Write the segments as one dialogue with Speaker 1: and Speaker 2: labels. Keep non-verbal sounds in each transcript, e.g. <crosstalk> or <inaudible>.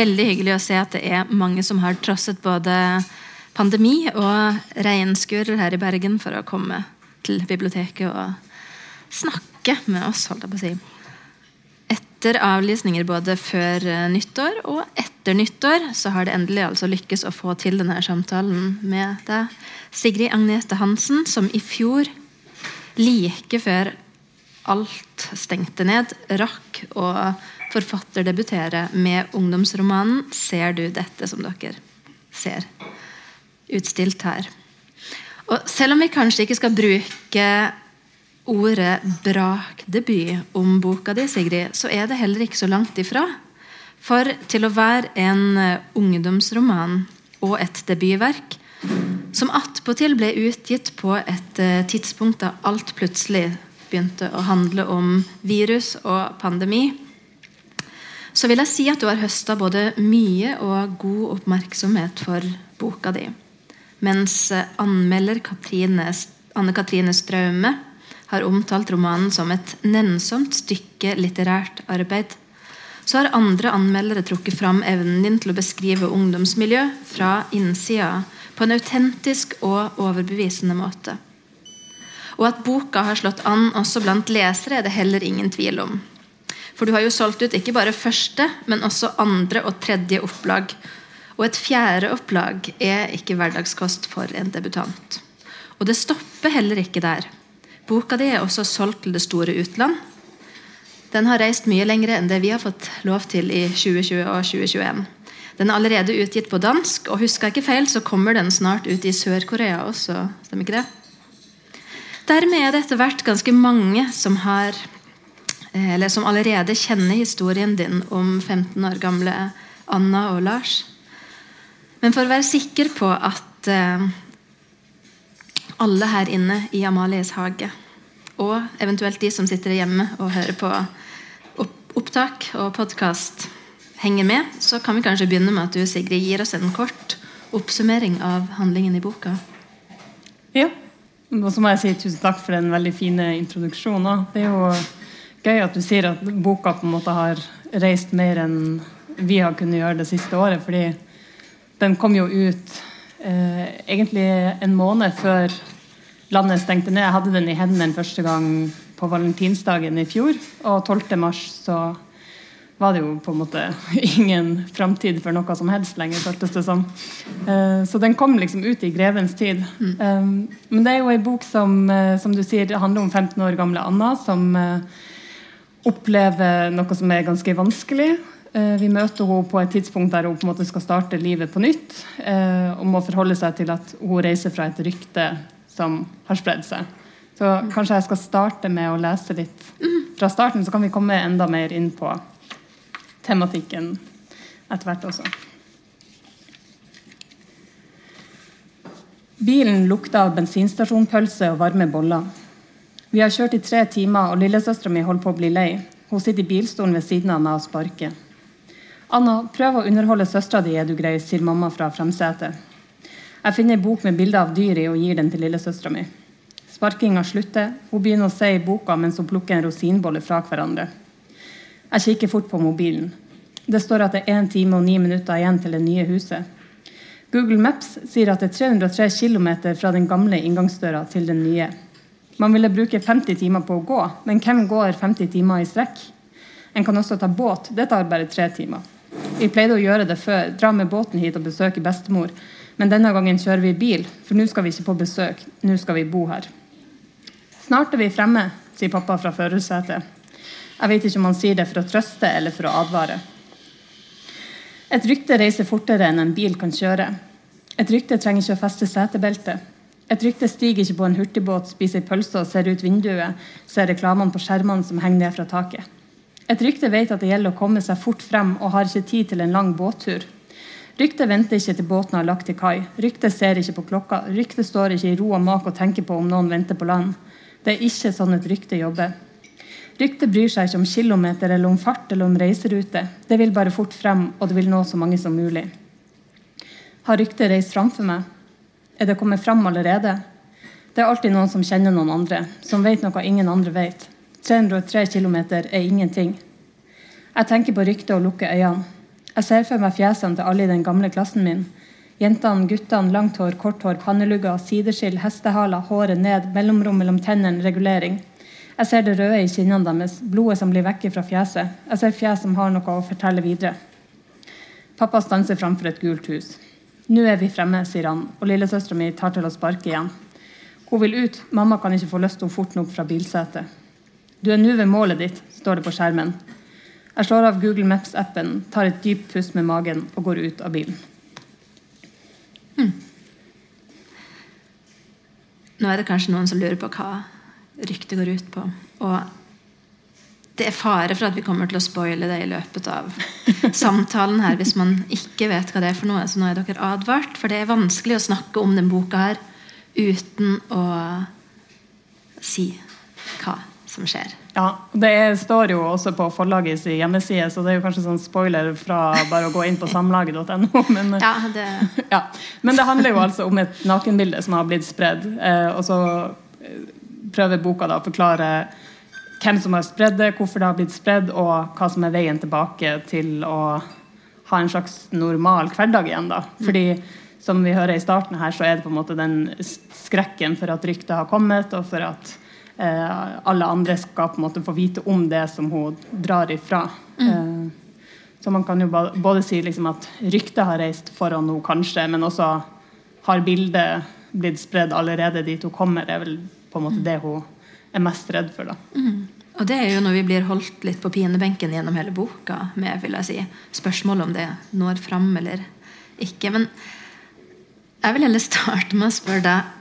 Speaker 1: Veldig hyggelig å se at det er mange som har trosset både pandemi og regnskurer her i Bergen for å komme til biblioteket og snakke med oss. holdt jeg på å si. Etter avlysninger både før eh, nyttår og etter nyttår så har det endelig altså lykkes å få til denne samtalen med deg, Sigrid Agnete Hansen, som i fjor, like før alt stengte ned, rakk å forfatterdebutere med ungdomsromanen 'Ser du dette', som dere ser utstilt her. Og selv om vi kanskje ikke skal bruke ordet brakdebut om boka di, Sigrid, så er det heller ikke så langt ifra. For til å være en ungdomsroman og et debutverk som attpåtil ble utgitt på et eh, tidspunkt da alt plutselig begynte å handle om virus og pandemi, så vil jeg si at du har høsta både mye og god oppmerksomhet for boka di. Mens eh, anmelder Anne Katrine Straume har omtalt romanen som et nennsomt stykke litterært arbeid, så har andre anmeldere trukket fram evnen din til å beskrive ungdomsmiljø fra innsida på en autentisk og overbevisende måte. Og at boka har slått an også blant lesere, er det heller ingen tvil om. For du har jo solgt ut ikke bare første, men også andre og tredje opplag. Og et fjerde opplag er ikke hverdagskost for en debutant. Og det stopper heller ikke der. Boka di er også solgt til det store utland. Den har reist mye lenger enn det vi har fått lov til i 2020 og 2021. Den er allerede utgitt på dansk, og husker jeg ikke feil, så kommer den snart ut i Sør-Korea også. Stemmer ikke det? Dermed er det etter hvert ganske mange som har eh, eller som allerede kjenner historien din om 15 år gamle Anna og Lars. Men for å være sikker på at eh, alle her inne i Amalies hage, og eventuelt de som sitter hjemme og hører på opptak og podkast, henger med, så kan vi kanskje begynne med at du Sigrid, gir oss en kort oppsummering av handlingen i boka.
Speaker 2: Ja. Og så må jeg si tusen takk for den veldig fine introduksjonen. Det er jo gøy at du sier at boka på en måte har reist mer enn vi har kunnet gjøre det siste året. fordi den kom jo ut eh, egentlig en måned før landet stengte ned. Jeg hadde den i hendene første gang på valentinsdagen i fjor. Og 12. mars så var det jo på en måte <laughs> ingen framtid for noe som helst lenger, føltes det som. Uh, så den kom liksom ut i grevens tid. Mm. Um, men det er jo ei bok som, uh, som du sier, handler om 15 år gamle Anna, som opplever noe som er ganske vanskelig. Vi møter henne på et tidspunkt der hun på en måte skal starte livet på nytt. Og må forholde seg til at hun reiser fra et rykte som har spredd seg. Så kanskje jeg skal starte med å lese litt fra starten, så kan vi komme enda mer inn på tematikken etter hvert også. Bilen lukta av bensinstasjonpølse og varme boller. Vi har kjørt i tre timer, og lillesøstera mi holder på å bli lei. Hun sitter i bilstolen ved siden av meg og sparker. Anna, prøv å underholde søstera di, er du grei, sier mamma fra fremsetet. Jeg finner ei bok med bilder av dyr i og gir den til lillesøstera mi. Sparkinga slutter. Hun begynner å se i boka mens hun plukker en rosinbolle fra hverandre. Jeg kikker fort på mobilen. Det står at det er 1 time og 9 minutter igjen til det nye huset. Google Maps sier at det er 303 km fra den gamle inngangsdøra til den nye. Man ville bruke 50 timer på å gå, men hvem går 50 timer i strekk? En kan også ta båt. Det tar bare tre timer. Vi pleide å gjøre det før. Dra med båten hit og besøke bestemor. Men denne gangen kjører vi bil, for nå skal vi ikke på besøk. Nå skal vi bo her. Snart er vi fremme, sier pappa fra førersetet. Jeg vet ikke om han sier det for å trøste eller for å advare. Et rykte reiser fortere enn en bil kan kjøre. Et rykte trenger ikke å feste setebeltet. Et rykte stiger ikke på en hurtigbåt, spiser pølse og ser ut vinduet, ser reklamene på skjermene som henger ned fra taket. Et rykte vet at det gjelder å komme seg fort frem og har ikke tid til en lang båttur. Ryktet venter ikke til båten har lagt til kai. Ryktet ser ikke på klokka. Ryktet står ikke i ro og mak og tenker på om noen venter på land. Det er ikke sånn et rykte jobber. Ryktet bryr seg ikke om kilometer eller om fart eller om reiserute. Det vil bare fort frem, og det vil nå så mange som mulig. Har ryktet reist framfor meg? Er det kommet fram allerede? Det er alltid noen som kjenner noen andre, som vet noe ingen andre vet. 303 km er ingenting. Jeg tenker på ryktet og lukker øynene. Jeg ser for meg fjesene til alle i den gamle klassen min. Jentene, guttene, langt hår, kort hår, pannelugger, sideskill, hestehaler, håret ned, mellomrom mellom tennene, regulering. Jeg ser det røde i kinnene deres, blodet som blir vekk fra fjeset. Jeg ser fjes som har noe å fortelle videre. Pappa stanser framfor et gult hus. Nå er vi fremme, sier han, og lillesøstera mi tar til å sparke igjen. Hun vil ut, mamma kan ikke få løst henne fort nok fra bilsetet. Du er nå ved målet ditt, står det på skjermen. Jeg slår av Google Maps-appen, tar et dypt pust med magen og går ut av bilen.
Speaker 1: Hmm. Nå er det kanskje noen som lurer på hva ryktet går ut på. Og det er fare for at vi kommer til å spoile det i løpet av samtalen her hvis man ikke vet hva det er for noe. Så nå er dere advart. For det er vanskelig å snakke om den boka her uten å si hva som skjer.
Speaker 2: Ja, Det står jo også på forlagets hjemmeside, så det er jo kanskje sånn spoiler fra bare å gå inn på samlaget.no. Men,
Speaker 1: ja, det...
Speaker 2: ja, men det handler jo altså om et nakenbilde som har blitt spredd. Eh, og så eh, prøver boka da å forklare hvem som har spredd det, hvorfor det har blitt spredd, og hva som er veien tilbake til å ha en slags normal hverdag igjen. da. Mm. Fordi som vi hører i starten her, så er det på en måte den skrekken for at ryktet har kommet, og for at eh, alle andre skal på en måte få vite om det som hun drar ifra. Mm. Eh, så man kan jo både si liksom at ryktet har reist foran henne, kanskje, men også har bildet blitt spredd allerede dit hun kommer. Er vel på en måte det hun er mest redd for. da.
Speaker 1: Mm. Og det er jo når vi blir holdt litt på pinebenken gjennom hele boka med vil jeg si, spørsmål om det når fram eller ikke. Men jeg vil heller starte med å spørre deg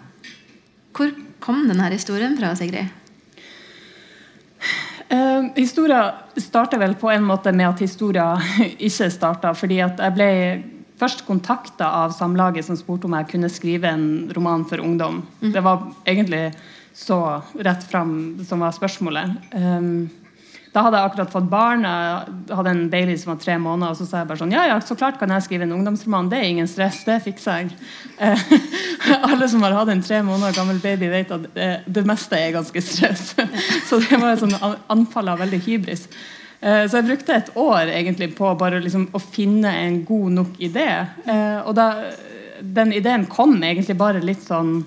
Speaker 1: hvor kom denne historien fra, Sigrid?
Speaker 2: Uh, historia starter vel på en måte med at historia <laughs> ikke starta. fordi at jeg ble først kontakta av Samlaget, som spurte om jeg kunne skrive en roman for ungdom. Mm. Det var egentlig så rett fram som var spørsmålet. Um, da hadde jeg akkurat fått barn. Jeg hadde en baby som var tre måneder. Og så sa jeg bare sånn Ja, ja, så klart kan jeg skrive en ungdomsroman. Det er ingen stress. Det fikser jeg. Eh, <laughs> alle som har hatt en tre måneder gammel baby, vet at det, det meste er ganske stress. <laughs> så det var et sånn anfall av veldig hybris. Eh, så jeg brukte et år egentlig på bare liksom å finne en god nok idé. Eh, og da, den ideen kom egentlig bare litt sånn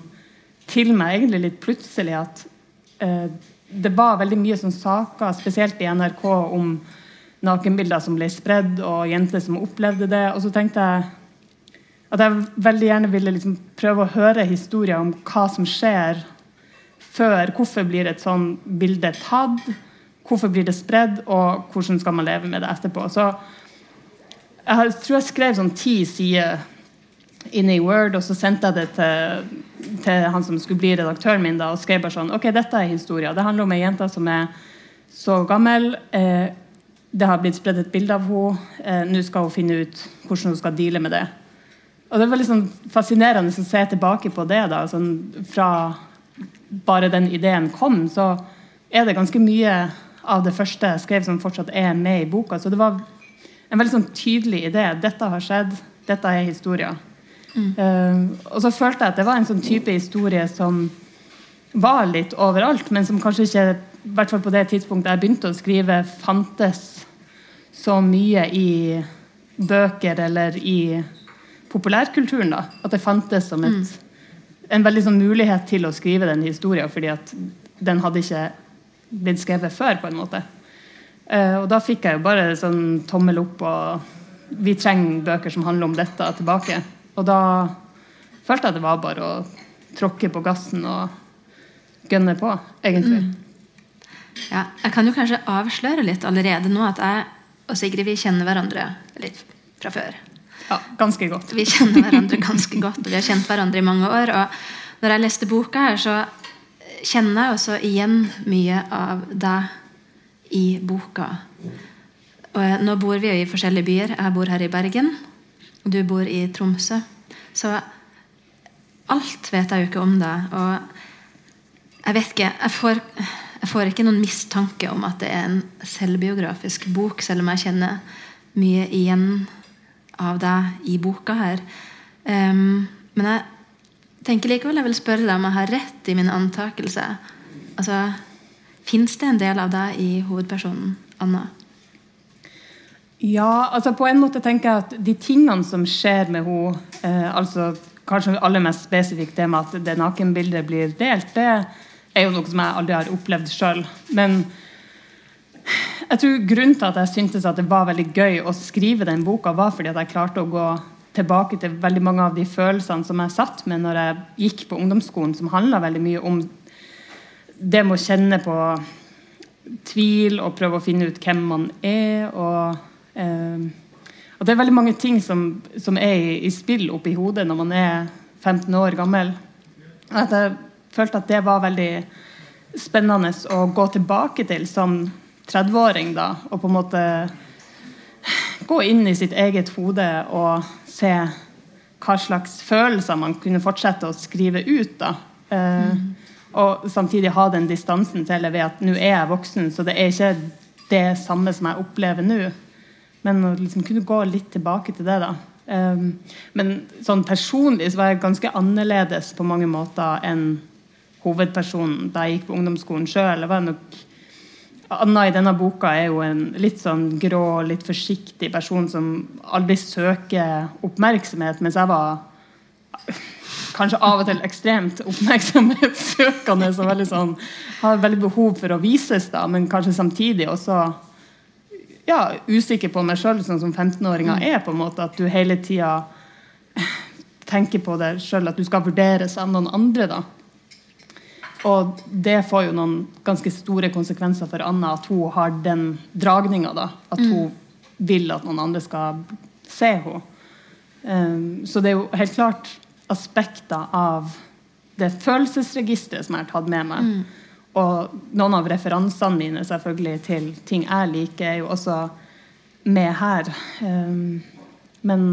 Speaker 2: til meg, egentlig litt plutselig, at det var veldig mye sånn saker, spesielt i NRK, om nakenbilder som ble spredd, og jenter som opplevde det. Og så tenkte jeg at jeg veldig gjerne ville liksom prøve å høre historier om hva som skjer før. Hvorfor blir et sånn bilde tatt? Hvorfor blir det spredd? Og hvordan skal man leve med det etterpå? Så jeg tror jeg skrev sånn ti sider inne i Word, og så sendte jeg det til, til, han som skulle bli redaktøren min, da, og skrev bare sånn Ok, dette er historia. Det handler om ei jente som er så gammel. Eh, det har blitt spredd et bilde av henne. Eh, Nå skal hun finne ut hvordan hun skal deale med det. Og Det var sånn fascinerende å se tilbake på det. da, sånn Fra bare den ideen kom, så er det ganske mye av det første jeg skrev, som fortsatt er med i boka. Så det var en veldig sånn tydelig idé. Dette har skjedd. Dette er historia. Uh, og så følte jeg at det var en sånn type historie som var litt overalt, men som kanskje ikke i hvert fall på det tidspunktet jeg begynte å skrive, fantes så mye i bøker eller i populærkulturen. da, At det fantes som et, mm. en veldig sånn mulighet til å skrive den historien, fordi at den hadde ikke blitt skrevet før. på en måte. Uh, og da fikk jeg jo bare sånn tommel opp og vi trenger bøker som handler om dette, tilbake. Og da følte jeg det var bare å tråkke på gassen og gønne på, egentlig. Mm.
Speaker 1: Ja, jeg kan jo kanskje avsløre litt allerede nå at jeg og Sigrid vi kjenner hverandre litt fra før.
Speaker 2: Ja, ganske godt.
Speaker 1: Vi kjenner hverandre ganske godt, og vi har kjent hverandre i mange år. Og når jeg leste boka her, så kjenner jeg også igjen mye av deg i boka. Og nå bor vi jo i forskjellige byer. Jeg bor her i Bergen. Du bor i Tromsø. Så alt vet jeg jo ikke om deg. Og jeg vet ikke jeg får, jeg får, ikke noen mistanke om at det er en selvbiografisk bok, selv om jeg kjenner mye igjen av deg i boka her. Um, men jeg tenker likevel jeg vil spørre deg om jeg har rett i min antakelse. Altså, Fins det en del av deg i hovedpersonen Anna?
Speaker 2: Ja, altså på en måte tenker jeg at de tingene som skjer med henne, eh, altså kanskje aller mest spesifikt det med at det nakenbildet blir delt, det er jo noe som jeg aldri har opplevd sjøl. Men jeg tror grunnen til at jeg syntes at det var veldig gøy å skrive den boka, var fordi at jeg klarte å gå tilbake til veldig mange av de følelsene som jeg satt med når jeg gikk på ungdomsskolen, som handla veldig mye om det med å kjenne på tvil og prøve å finne ut hvem man er. og Eh, og det er veldig mange ting som, som er i, i spill oppi hodet når man er 15 år gammel. At jeg følte at det var veldig spennende å gå tilbake til som 30-åring. da, Og på en måte gå inn i sitt eget hode og se hva slags følelser man kunne fortsette å skrive ut. da. Eh, mm. Og samtidig ha den distansen til det ved at nå er jeg voksen, så det er ikke det samme som jeg opplever nå. Men å liksom kunne gå litt tilbake til det, da. Um, men sånn personlig så var jeg ganske annerledes på mange måter enn hovedpersonen da jeg gikk på ungdomsskolen sjøl. Anna i denne boka er jo en litt sånn grå, litt forsiktig person som aldri søker oppmerksomhet, mens jeg var kanskje av og til ekstremt oppmerksomhetssøkende. Veldig sånn, har veldig behov for å vises, da, men kanskje samtidig også ja, usikker på meg sjøl, sånn som 15-åringer mm. er. på en måte, At du hele tida tenker på deg sjøl, at du skal vurderes av noen andre. da. Og det får jo noen ganske store konsekvenser for Anna, at hun har den dragninga. At mm. hun vil at noen andre skal se henne. Um, så det er jo helt klart aspekter av det følelsesregisteret som jeg har tatt med meg. Mm og noen av referansene mine selvfølgelig til ting jeg liker, er jo også med her. Um, men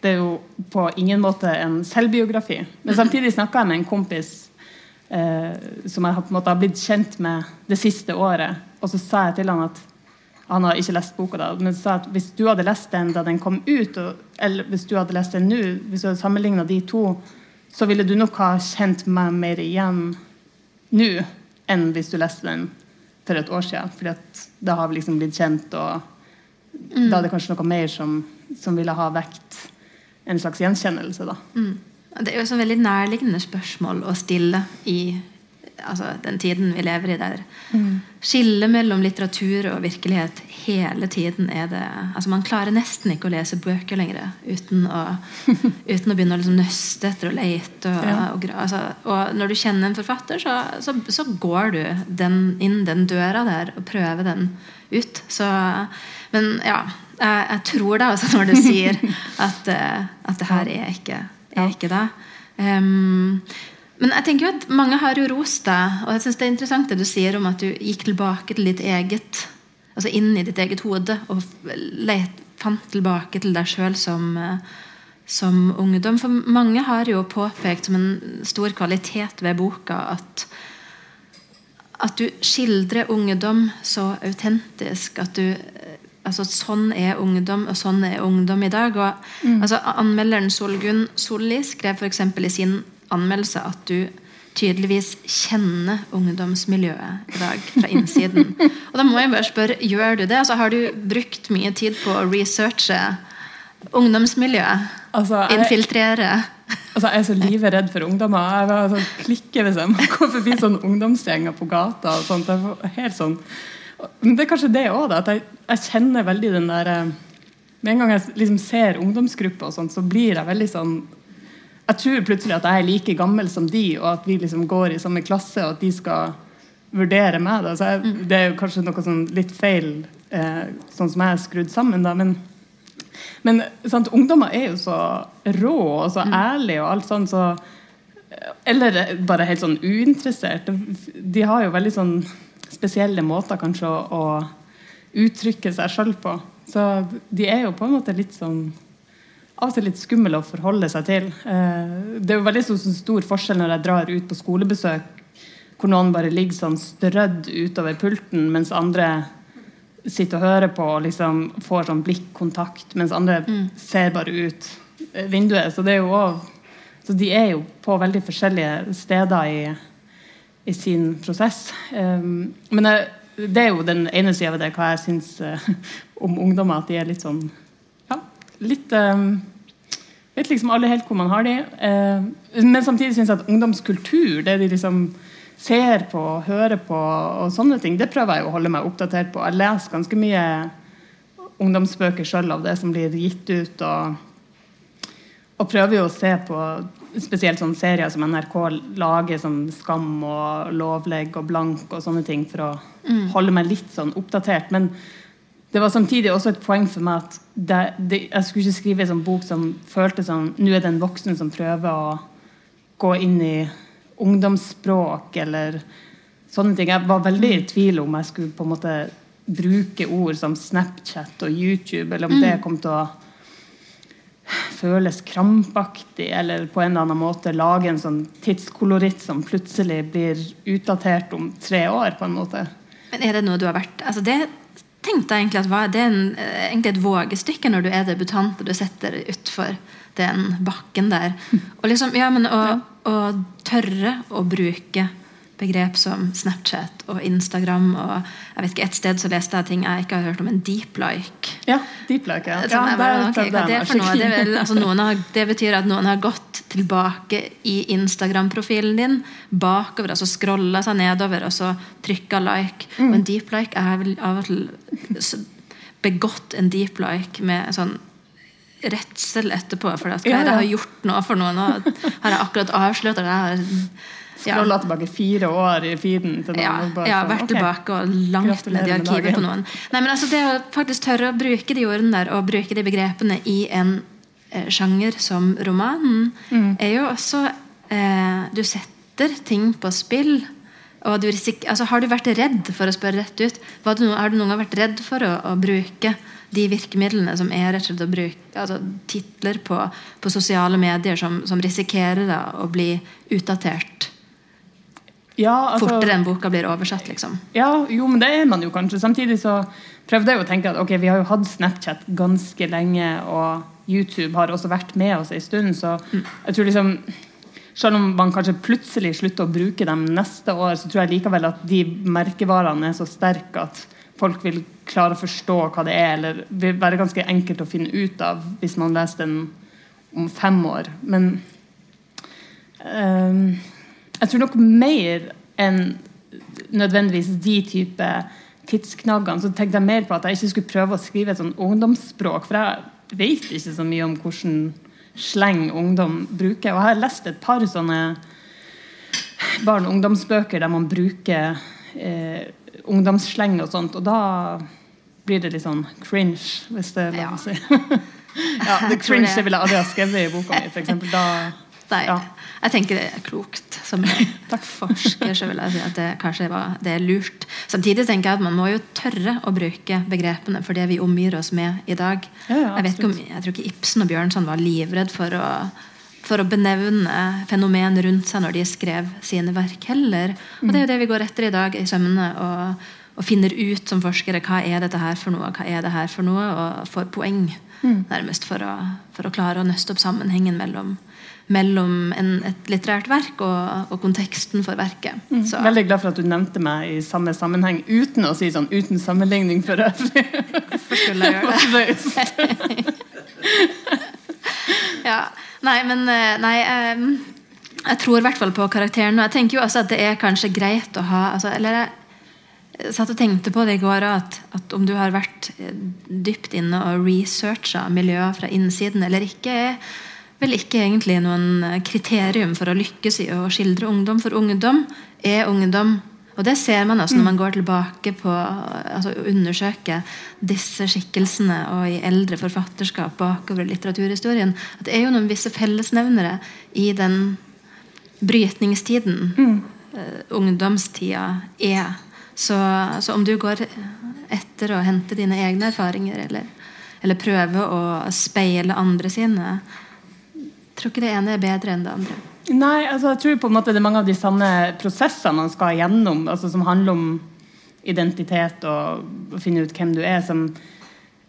Speaker 2: det er jo på ingen måte en selvbiografi. Men samtidig snakka jeg med en kompis eh, som jeg på en måte har blitt kjent med det siste året. Og så sa jeg til han at han har ikke lest boka da, men sa at hvis du hadde lest den da den kom ut, eller hvis du hadde lest den nå, hvis du hadde sammenligna de to, så ville du nok ha kjent meg mer igjen nå enn hvis du leste den for et år siden. at da har vi liksom blitt kjent, og mm. da er det kanskje noe mer som, som, ville ha vekt en slags gjenkjennelse. da.
Speaker 1: Mm. Det er jo et veldig nærliggende spørsmål å stille i altså, den tiden vi lever i der. Mm. Skillet mellom litteratur og virkelighet hele tiden er det altså Man klarer nesten ikke å lese bøker lenger uten å, <laughs> uten å begynne å liksom nøste etter å leite. Og, ja. og, altså, og, når du kjenner en forfatter, så, så, så går du den, inn den døra der og prøver den ut. Så, men ja, jeg, jeg tror deg også når du sier <laughs> at, eh, at det her er ikke, er ikke det. Um, men jeg tenker jo at mange har jo rost deg, og jeg synes det er interessant det du sier om at du gikk tilbake til ditt eget altså inn i ditt eget hode og let, fant tilbake til deg sjøl som, som ungdom. For mange har jo påpekt som en stor kvalitet ved boka at at du skildrer ungdom så autentisk at du altså Sånn er ungdom, og sånn er ungdom i dag. Og, mm. altså, anmelderen Solgunn Solli skrev f.eks. i sin anmeldelse at du tydeligvis kjenner ungdomsmiljøet i dag fra innsiden. Og da må jeg bare spørre, Gjør du det? Altså, har du brukt mye tid på å researche ungdomsmiljøet? Altså, jeg, Infiltrere?
Speaker 2: Altså, jeg er så livredd for ungdommer. Jeg var sånn klikke hvis jeg går forbi sånne ungdomsgjenger på gata. og sånt. helt sånn. Men det er kanskje det òg, at jeg, jeg, kjenner veldig den der eh, Med en gang jeg liksom ser ungdomsgrupper, og sånt, så blir jeg veldig sånn jeg tror plutselig at jeg er like gammel som de, og at vi liksom går i samme klasse, og at de skal vurdere meg. Da. Jeg, mm. det er kanskje noe sånn litt feil, eh, sånn som jeg er skrudd sammen. Da. Men, men sant, ungdommer er jo så rå og så mm. ærlige og alt sånn, så Eller bare helt sånn uinteressert. De har jo veldig sånn spesielle måter kanskje å, å uttrykke seg sjøl på. Så de er jo på en måte litt sånn av og til litt skummel å forholde seg til. Eh, det er jo veldig stor forskjell når jeg drar ut på skolebesøk, hvor noen bare ligger sånn strødd utover pulten, mens andre sitter og hører på og liksom får sånn blikkontakt, mens andre mm. ser bare ut vinduet. Så, det er jo også, så de er jo på veldig forskjellige steder i, i sin prosess. Um, men jeg, det er jo den ene sida ved det, hva jeg syns uh, om ungdommer. At de er litt sånn litt um, Vet liksom alle helt hvor man har de. Uh, men samtidig syns jeg at ungdomskultur, det de liksom ser på, hører på og sånne ting, det prøver jeg å holde meg oppdatert på. Jeg leser ganske mye ungdomsbøker sjøl av det som blir gitt ut. og, og prøver jo å se på spesielt sånne serier som NRK lager, som Skam og Lovlegg og Blank og sånne ting, for å mm. holde meg litt sånn oppdatert. Men det var samtidig også et poeng for meg at det, det, jeg skulle ikke skrive en sånn bok som føltes som Nå er det en voksen som prøver å gå inn i ungdomsspråk eller sånne ting. Jeg var veldig i tvil om jeg skulle på en måte bruke ord som Snapchat og YouTube, eller om mm. det kom til å føles krampaktig, eller på en eller annen måte lage en sånn tidskoloritt som plutselig blir utdatert om tre år. på en måte.
Speaker 1: Men er det noe du har vært altså Det tenkte jeg egentlig at det er en, eh, egentlig et vågestykke når du er debutant og du setter utfor den bakken der. <laughs> Og liksom, ja, men å, å tørre å bruke begrep som Snapchat og Instagram. og jeg vet ikke, Et sted så leste jeg ting jeg ikke har hørt om. En deep like.
Speaker 2: Ja, deep like, ja.
Speaker 1: ja bare, okay, hva er det for noe? Det, vel, altså, <laughs> har, det, betyr at noen har gått tilbake i Instagram-profilen din, bakover, altså scrolla seg nedover og så trykka like. Mm. Og en deep like er vel av og til begått en deep like med sånn redsel etterpå. For at, hva er det jeg har gjort nå for noen? Nå har jeg akkurat avslørt det.
Speaker 2: Scrolla ja. tilbake fire år i feeden til
Speaker 1: noen. Ja, bare, ja vært okay. tilbake og langt ned i arkivet på noen. Nei, men altså Det å faktisk tørre å bruke de ordene der og bruke de begrepene i en eh, sjanger som romanen, mm. er jo også eh, Du setter ting på spill. Og du altså, har du vært redd for å spørre rett ut? Du, har du noen gang vært redd for å, å bruke de virkemidlene som er rett og slett å bruke altså, titler på, på, sosiale medier som, som risikerer da, å bli utdatert?
Speaker 2: Ja, altså,
Speaker 1: fortere enn boka blir oversatt. liksom.
Speaker 2: Ja, jo, men det er man jo kanskje. Samtidig så prøvde jeg å tenke at ok, vi har jo hatt Snapchat ganske lenge, og YouTube har også vært med oss en stund, så mm. jeg tror liksom selv om man kanskje plutselig slutter å bruke dem neste år, så tror jeg likevel at de merkevarene er så sterke at folk vil klare å forstå hva det er, eller vil være ganske enkelt å finne ut av hvis man leser den om fem år. Men um, jeg tror nok mer enn nødvendigvis de type tidsknaggene, så tenkte jeg mer på at jeg ikke skulle prøve å skrive et sånn ungdomsspråk. For jeg vet ikke så mye om hvordan sleng ungdom bruker. Og jeg har lest et par sånne barn- og ungdomsbøker der man bruker eh, ungdomssleng og sånt, og da blir det litt sånn cringe, hvis det er lov å si. <laughs> ja, det cringe det ville jeg aldri ha skrevet i boka mi, f.eks. Da
Speaker 1: ja. Jeg tenker det er klokt. Som forsker så vil jeg si at det kanskje var, det er lurt. Samtidig tenker jeg at man må jo tørre å bruke begrepene for det vi omgir oss med i dag.
Speaker 2: Ja,
Speaker 1: jeg, vet ikke om, jeg tror ikke Ibsen og Bjørnson var livredd for å, for å benevne fenomen rundt seg når de skrev sine verk heller. Og det er jo det vi går etter i dag i sømmene. og, og finner ut som forskere hva er dette her for noe, hva er det her for noe, og får poeng. Mm. Nærmest for å, for å klare å nøste opp sammenhengen mellom mellom en, et litterært verk og, og konteksten for verket.
Speaker 2: Mm. Veldig glad for at du nevnte meg i samme sammenheng uten å si sånn 'uten sammenligning for øvrig'.
Speaker 1: Hvorfor skulle jeg gjøre det? <laughs> <laughs> ja. Nei, men eh, Nei. Um, jeg tror i hvert fall på karakteren. Og jeg tenker jo også at det er kanskje greit å ha altså, Eller jeg satt og tenkte på det i går at, at om du har vært eh, dypt inne og researcha miljøet fra innsiden eller ikke, er vel ikke egentlig noen eh, kriterium for å lykkes i å skildre ungdom. For ungdom er ungdom. Og det ser man også når man går tilbake på altså undersøker disse skikkelsene og i eldre forfatterskap bakover litteraturhistorien. At det er jo noen visse fellesnevnere i den brytningstiden mm. uh, ungdomstida er. Så, så, om du går etter å hente dine egne erfaringer, eller, eller prøver å speile andre sine, tror ikke det ene er bedre enn det andre.
Speaker 2: Nei, altså jeg tror på en måte det er mange av de samme prosessene man skal gjennom, altså som handler om identitet og å finne ut hvem du er, som,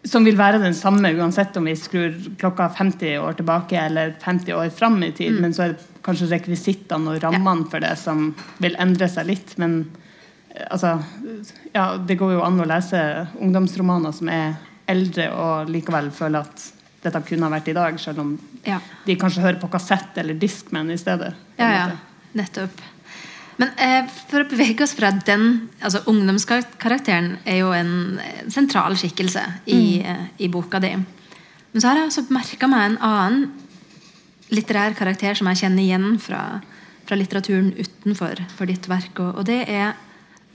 Speaker 2: som, vil være den samme uansett om vi skrur klokka 50 år tilbake eller 50 år fram i tid. Mm. Men så er det kanskje rekvisittene og rammene for det som vil endre seg litt. Men eh, altså ja, Det går jo an å lese ungdomsromaner som er eldre og likevel føle at dette kunne ha vært i dag, selv om
Speaker 1: Ja.
Speaker 2: de kanskje hører på kassett eller Discman i stedet.
Speaker 1: Ja, ja. Nettopp. Men eh, for å bevege oss fra den altså Ungdomskarakteren er jo en sentral skikkelse i, eh, i boka di. Men så har jeg også merka meg en annen litterær karakter som jeg kjenner igjen fra, fra litteraturen utenfor for ditt verk, og, og det er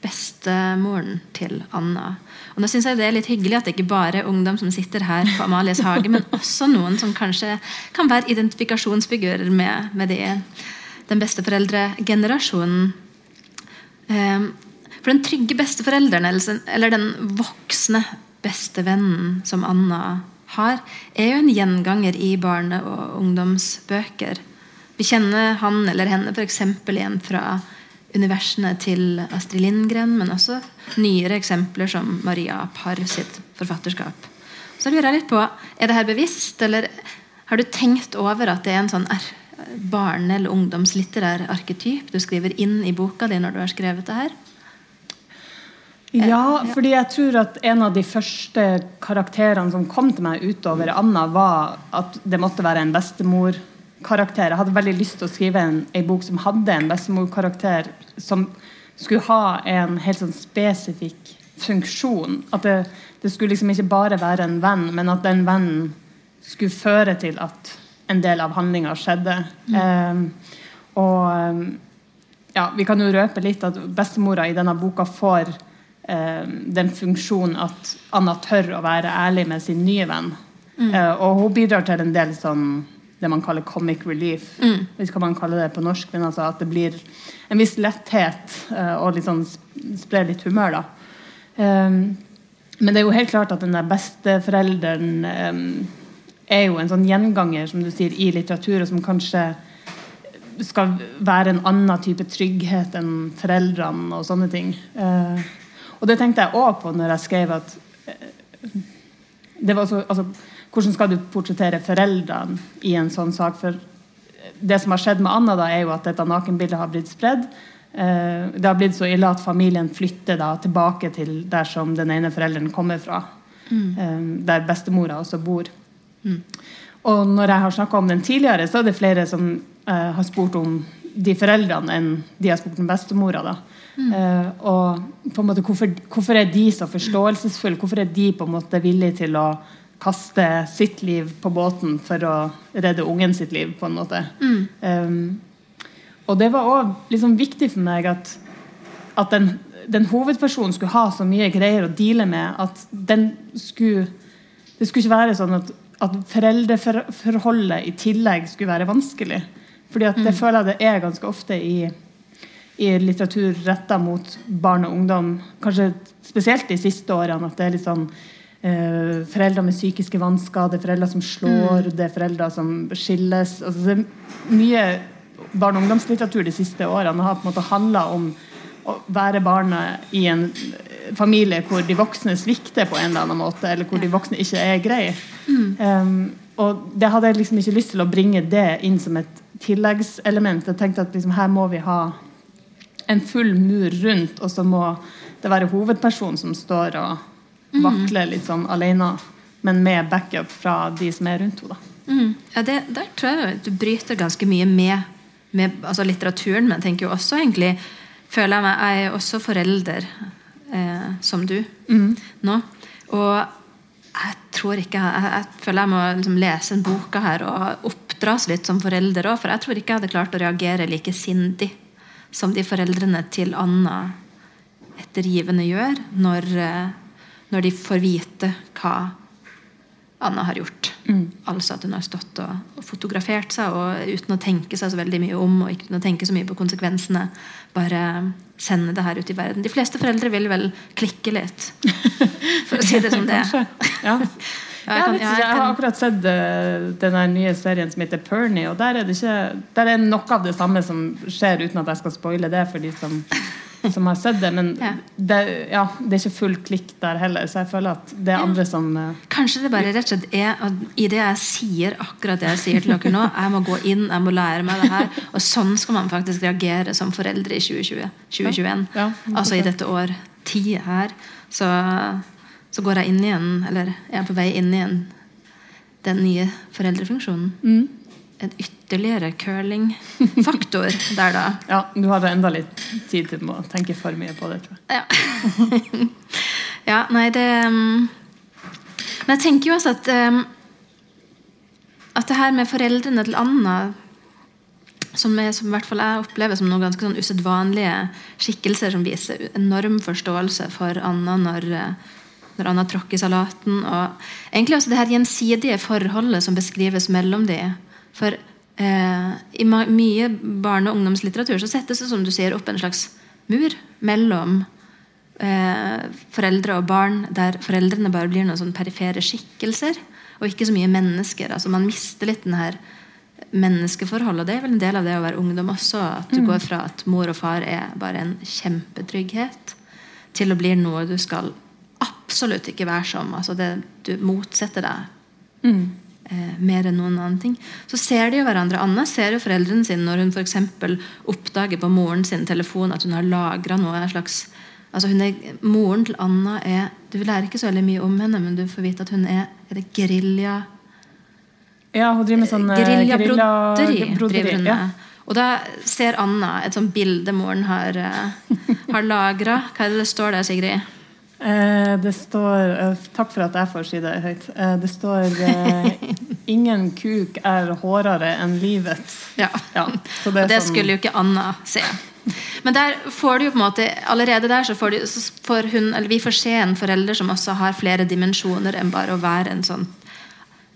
Speaker 1: bestemoren til Anna. Og nå synes jeg Det er litt hyggelig at det ikke bare er ungdom som sitter her på Amalies hage, men også noen som kanskje kan være identifikasjonsfigurer med, med de, den besteforeldregenerasjonen. Um, for den trygge besteforelderen, eller den voksne bestevennen som Anna har, er jo en gjenganger i barne- og ungdomsbøker. Vi kjenner han eller henne f.eks. igjen fra universene til Astrid Lindgren, men også nyere eksempler som Maria Parr sitt forfatterskap. Så lurer jeg litt på, Er det her bevisst, eller har du tenkt over at det er en sånn barne- eller ungdomslitterær arketyp du skriver inn i boka di når du har skrevet det her?
Speaker 2: Ja, fordi jeg tror at en av de første karakterene som kom til meg utover Anna, var at det måtte være en bestemorkarakter. Jeg hadde veldig lyst til å skrive en, en bok som hadde en bestemorkarakter som skulle ha en helt sånn spesifikk funksjon. At det, det skulle liksom ikke bare være en venn, men at den vennen skulle føre til at en del av handlinga skjedde. Eh, og eh, ja, vi kan jo røpe litt at bestemora i denne boka får eh, den funksjonen at Anna tør å være ærlig med sin nye venn. Eh, og hun bidrar til en del sånn det man kaller comic relief. Jeg vet ikke hva man kaller det på norsk, men altså at det blir en viss letthet uh, og litt sånn sprer litt humør, da. Um, men det er jo helt klart at den der besteforelderen um, er jo en sånn gjenganger, som du sier, i litteratur, og som kanskje skal være en annen type trygghet enn foreldrene og sånne ting. Uh, og det tenkte jeg òg på når jeg skrev at uh, det var så, altså, Hvordan skal du portrettere foreldrene i en sånn sak? For det som har skjedd med Anna, da, er jo at dette nakenbildet har blitt spredd. Eh, det har blitt så ille at familien flytter da tilbake til der som den ene forelderen kommer fra. Mm. der bestemora også bor. Og når jeg har snakka om den tidligere, så er det flere som eh, har spurt om de foreldrene enn de har spurt om bestemora. da. Eh, og på en måte, hvorfor, hvorfor er de så forståelsesfulle? Hvorfor er de på en måte villige til å kaste sitt liv på båten for å redde ungen sitt liv? på en måte? Eh, og det var òg liksom viktig for meg at, at den, den hovedpersonen skulle ha så mye greier å deale med at den skulle det skulle ikke være sånn at, at foreldreforholdet i tillegg skulle være vanskelig. Fordi at det føler jeg det er ganske ofte i, i litteratur retta mot barn og ungdom. Kanskje spesielt de siste årene. At det er litt sånn eh, foreldre med psykiske vansker, det er foreldre som slår, det er foreldre som skilles. Altså, det er mye barne- og ungdomslitteratur de siste årene har på en måte handla om å være barnet i en familie hvor de voksne svikter på en eller annen måte, eller hvor de voksne ikke er greie. Um, og det hadde jeg liksom ikke lyst til å bringe det inn som et tilleggselement. Jeg tenkte at liksom, her må vi ha en full mur rundt, og så må det være hovedpersonen som står og vakler litt sånn alene, men med backup fra de som er rundt henne.
Speaker 1: Mm. Ja, det, Der tror jeg du bryter ganske mye med, med altså litteraturen, men tenker jo også egentlig føler jeg meg, Jeg er også forelder eh, som du nå. Og jeg tror ikke Jeg, jeg føler jeg må liksom lese en boka her og oppdras litt som forelder òg, for jeg tror ikke jeg hadde klart å reagere like sindig som de foreldrene til Anna ettergivende gjør, når, eh, når de får vite hva Anna har gjort. Altså at hun har stått og, og fotografert seg og uten å tenke seg så veldig mye om og ikke tenke så mye på konsekvensene, bare sende det her ut i verden. De fleste foreldre vil vel klikke litt, <laughs> for å si det som det er. <laughs>
Speaker 2: Ja.
Speaker 1: Jeg kan- ja, jeg
Speaker 2: jeg har akkurat sett eh, den nye serien som heter Pernie, og der er, det ikke, der er noe av det samme som skjer, uten at jeg skal spoile det for de som <laughs> som har sett det, men
Speaker 1: Ja.
Speaker 2: det, ja, det er ikke full klikk der heller, så jeg føler at det er andre som uh,
Speaker 1: Kanskje det bare rett og slett er at i det jeg sier akkurat det jeg sier til dere nå, <laughs> jeg må gå inn, jeg må lære meg det her, og sånn skal man faktisk reagere som foreldre i 2020, 2021.
Speaker 2: Ja,
Speaker 1: altså i dette år ti her. Så, så går jeg inn igjen, eller jeg er på vei inn igjen den nye foreldrefunksjonen.
Speaker 2: mm.
Speaker 1: En ytterligere curling-faktor der, da. <laughs>
Speaker 2: Ja, du hadde enda litt tid til å tenke for mye på det, tror jeg.
Speaker 1: Ja. <laughs> ja, nei, det um, Men jeg tenker jo også at um, At det her med foreldrene til Anna som, er, som i hvert fall jeg opplever som noen ganske sånn usedvanlige skikkelser som viser enorm forståelse for Anna når, eh, når Anna tråkker salaten. Og egentlig også det her gjensidige forholdet som beskrives mellom de. For i mye barne- og ungdomslitteratur så settes det som du sier, opp en slags mur mellom eh, foreldre og barn, der foreldrene bare blir noen sånn perifere skikkelser, og ikke så mye mennesker. altså Man mister litt den her menneskeforholdet. Og det er vel en del av det å være ungdom også. At du går fra at mor og far er bare en kjempetrygghet, til å bli noe du skal absolutt ikke være som. altså det Du motsetter deg eh, mer enn noen annen ting. Så ser de jo hverandre. Anna ser jo foreldrene sine når hun f.eks. oppdager på moren sin telefon at hun har lagra noe. slags altså er, Moren til Anna er Du lærer ikke så veldig mye om henne, men du får vite at hun er, er det gerilja
Speaker 2: Ja, hun driver med sånn eh,
Speaker 1: Geriljabroderi
Speaker 2: broderi,
Speaker 1: driver hun
Speaker 2: ja.
Speaker 1: Og da ser Anna et sånt bilde moren har, uh, har lagra. Hva er det det står der, Sigrid?
Speaker 2: Eh, det står eh, Takk for at jeg får si det høyt. Eh, det står 'Ingen kuk er hårdere enn livet'.
Speaker 1: Ja.
Speaker 2: Ja, så
Speaker 1: Og det
Speaker 2: sånn-
Speaker 1: skulle jo ikke Anna se. Men der får du jo på en måte allerede der så får, du, så får hun, eller vi får se en forelder som også har flere dimensjoner enn bare å være en sånn,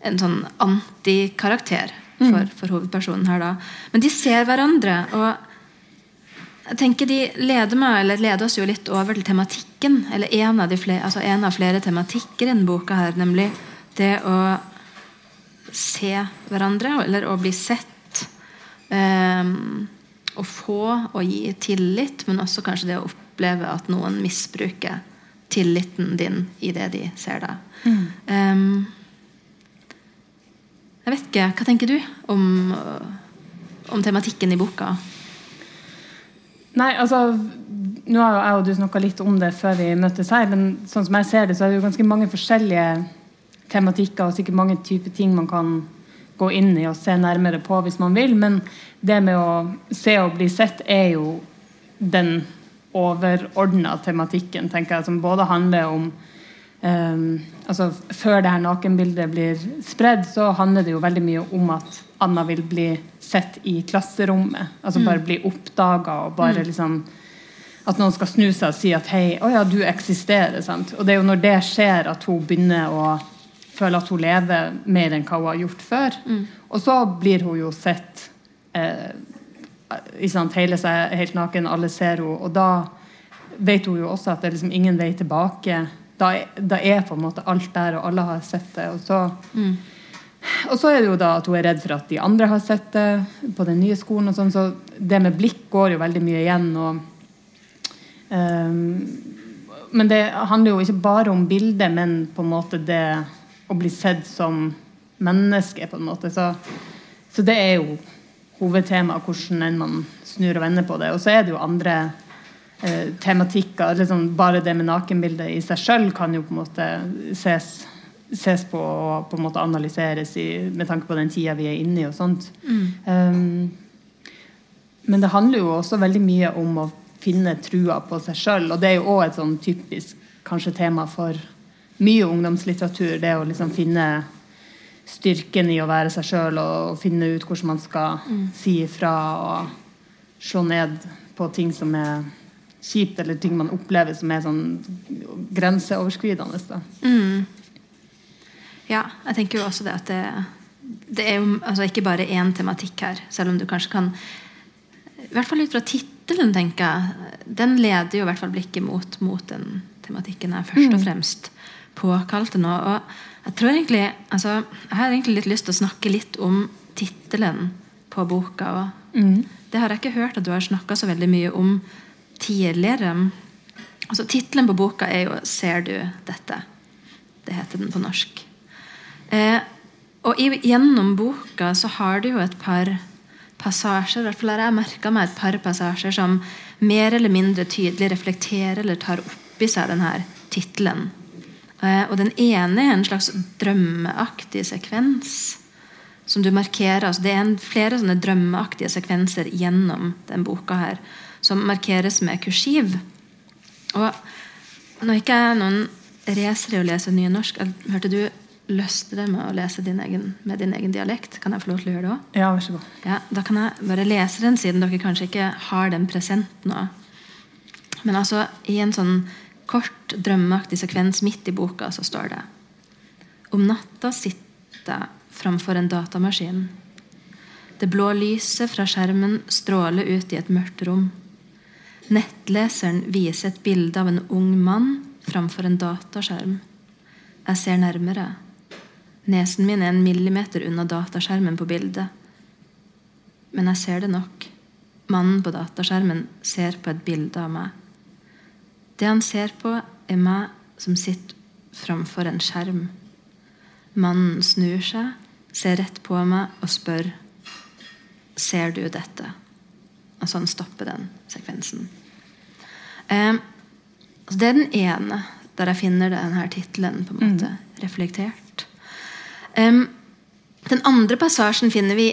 Speaker 1: en sånn antikarakter for, for hovedpersonen her. da. Men de ser hverandre. og jeg tenker De leder meg, eller leder oss jo litt over til tematikken. eller En av, de flere, altså en av flere tematikker i denne boka, her, nemlig det å se hverandre, eller å bli sett. Um, å få og gi tillit, men også kanskje det å oppleve at noen misbruker tilliten din i det de ser deg. Um, jeg vet ikke, Hva tenker du om, om tematikken i boka?
Speaker 2: Nei, altså Nå har jo jeg og du snakka litt om det før vi møttes her, men sånn som jeg ser det, så er det jo ganske mange forskjellige tematikker og sikkert mange typer ting man kan gå inn i og se nærmere på hvis man vil. Men det med å se og bli sett er jo den overordna tematikken, tenker jeg, som både handler om um, altså Før det her nakenbildet blir spredd, så handler det jo veldig mye om at Anna vil bli sett i klasserommet. Altså bare bli oppdaga og bare liksom At noen skal snu seg og si at hei, å ja, du eksisterer. sant? Og det er jo når det skjer at hun begynner å føle at hun lever mer enn hva hun har gjort før. Og så blir hun jo sett eh, sant, hele seg helt naken, alle ser henne, og da vet hun jo også at det er liksom ingen vei tilbake. Da, da er på en måte alt der, og alle har sett det. Og så, og så er det jo da at hun er redd for at de andre har sett det på den nye skolen. og sånn, Så det med blikk går jo veldig mye igjen. og Men det handler jo ikke bare om bildet, men på en måte det å bli sett som menneske. på en måte. Så, så det er jo hovedtemaet, hvordan enn man snur og vender på det. Og så er det jo andre eh, tematikker. Liksom bare det med nakenbildet i seg sjøl kan jo på en måte ses, ses på og på en måte analyseres i, med tanke på den tida vi er inne i. og sånt. Um, men det handler jo også veldig mye om å finne trua på seg sjøl. Og det er jo òg et sånn typisk kanskje tema for mye ungdomslitteratur. Det å liksom finne styrken i å være seg sjøl og finne ut hvordan man skal si ifra og slå ned på ting som er kjipt, eller ting man opplever som er sånn grenseoverskridende. Da.
Speaker 1: Ja, jeg tenker jo også det at det, det er jo altså ikke bare én tematikk her, selv om du kanskje kan I hvert fall ut fra tittelen, tenker jeg. Den leder jo i hvert fall blikket mot, mot den tematikken jeg først og fremst påkalte nå. Og jeg tror egentlig altså, Jeg har egentlig litt lyst til å snakke litt om tittelen på boka. Og det har jeg ikke hørt at du har snakka så veldig mye om tidligere. Altså, Tittelen på boka er jo 'Ser du dette?' Det heter den på norsk. Eh, og i, gjennom boka så har du jo et par passasjer, i hvert fall har jeg merka meg et par passasjer som mer eller mindre tydelig reflekterer eller tar opp i seg denne tittelen. Eh, og den ene er en slags drømmeaktig sekvens som du markerer. Altså det er en, flere sånne drømmeaktige sekvenser gjennom den boka her, som markeres med kursiv. Og nå er ikke jeg noen racer i å lese nynorsk. Hørte du lyst det med å lese din egen, med din egen dialekt? Kan jeg få lov til å gjøre det òg?
Speaker 2: Ja, vær så god.
Speaker 1: Ja, da kan jeg bare lese den, siden dere kanskje ikke har den present nå. Men altså, i en sånn kort, drømmeaktig sekvens midt i boka så står det Om natta sitter jeg framfor en datamaskin. Det blå lyset fra skjermen stråler ut i et mørkt rom. Nettleseren viser et bilde av en ung mann framfor en dataskjerm. Jeg ser nærmere. Nesen min er en millimeter unna dataskjermen på bildet. Men jeg ser det nok. Mannen på dataskjermen ser på et bilde av meg. Det han ser på, er meg som sitter framfor en skjerm. Mannen snur seg, ser rett på meg og spør Ser du dette? Og sånn stopper den sekvensen. Eh, det er den ene der jeg finner denne tittelen mm. reflektert. Den andre passasjen finner vi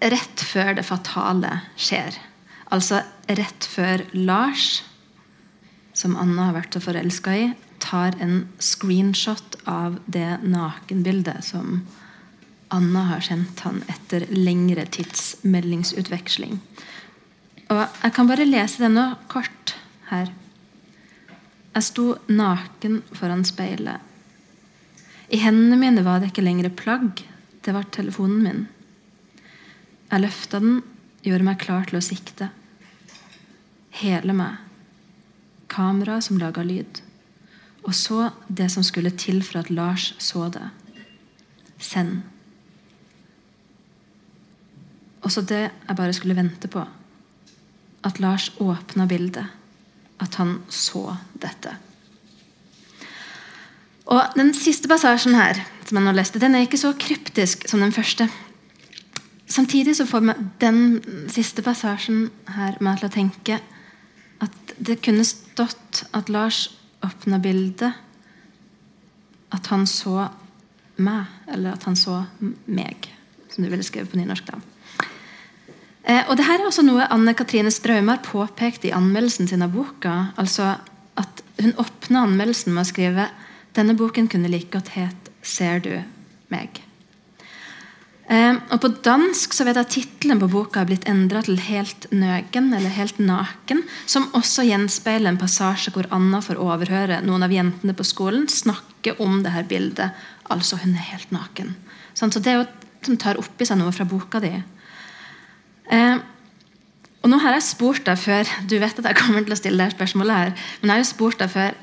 Speaker 1: rett før det fatale skjer. Altså rett før Lars, som Anna har vært så forelska i, tar en screenshot av det nakenbildet som Anna har sendt han etter lengre tids meldingsutveksling. Og Jeg kan bare lese det nå kort her. Jeg sto naken foran speilet. I hendene mine var det ikke lenger plagg, det var telefonen min. Jeg løfta den, gjorde meg klar til å sikte. Hele meg. Kamera som laga lyd. Og så det som skulle til for at Lars så det. Send. Også det jeg bare skulle vente på. At Lars åpna bildet. At han så dette. Og Den siste passasjen her, som jeg nå leste, den er ikke så kryptisk som den første. Samtidig så får den siste passasjen her meg til å tenke at det kunne stått at Lars åpna bildet. At han så meg, eller at han så meg, som du ville skrevet på nynorsk. da. Eh, og det her er også noe Anne Katrine Straumar påpekte i anmeldelsen sin av boka. altså at Hun åpna anmeldelsen med å skrive denne boken kunne like godt het 'Ser du meg'. Eh, og På dansk så vet jeg at tittelen på boka har blitt endra til 'Helt nøgen' eller 'Helt naken', som også gjenspeiler en passasje hvor Anna får overhøre noen av jentene på skolen snakke om det her bildet. Altså, hun er helt naken. Sånn, så det er jo som tar opp i seg noe fra boka di. Eh, og nå har jeg spurt deg før Du vet at jeg kommer til å stille deg spørsmålet her. Men jeg har jo spurt deg før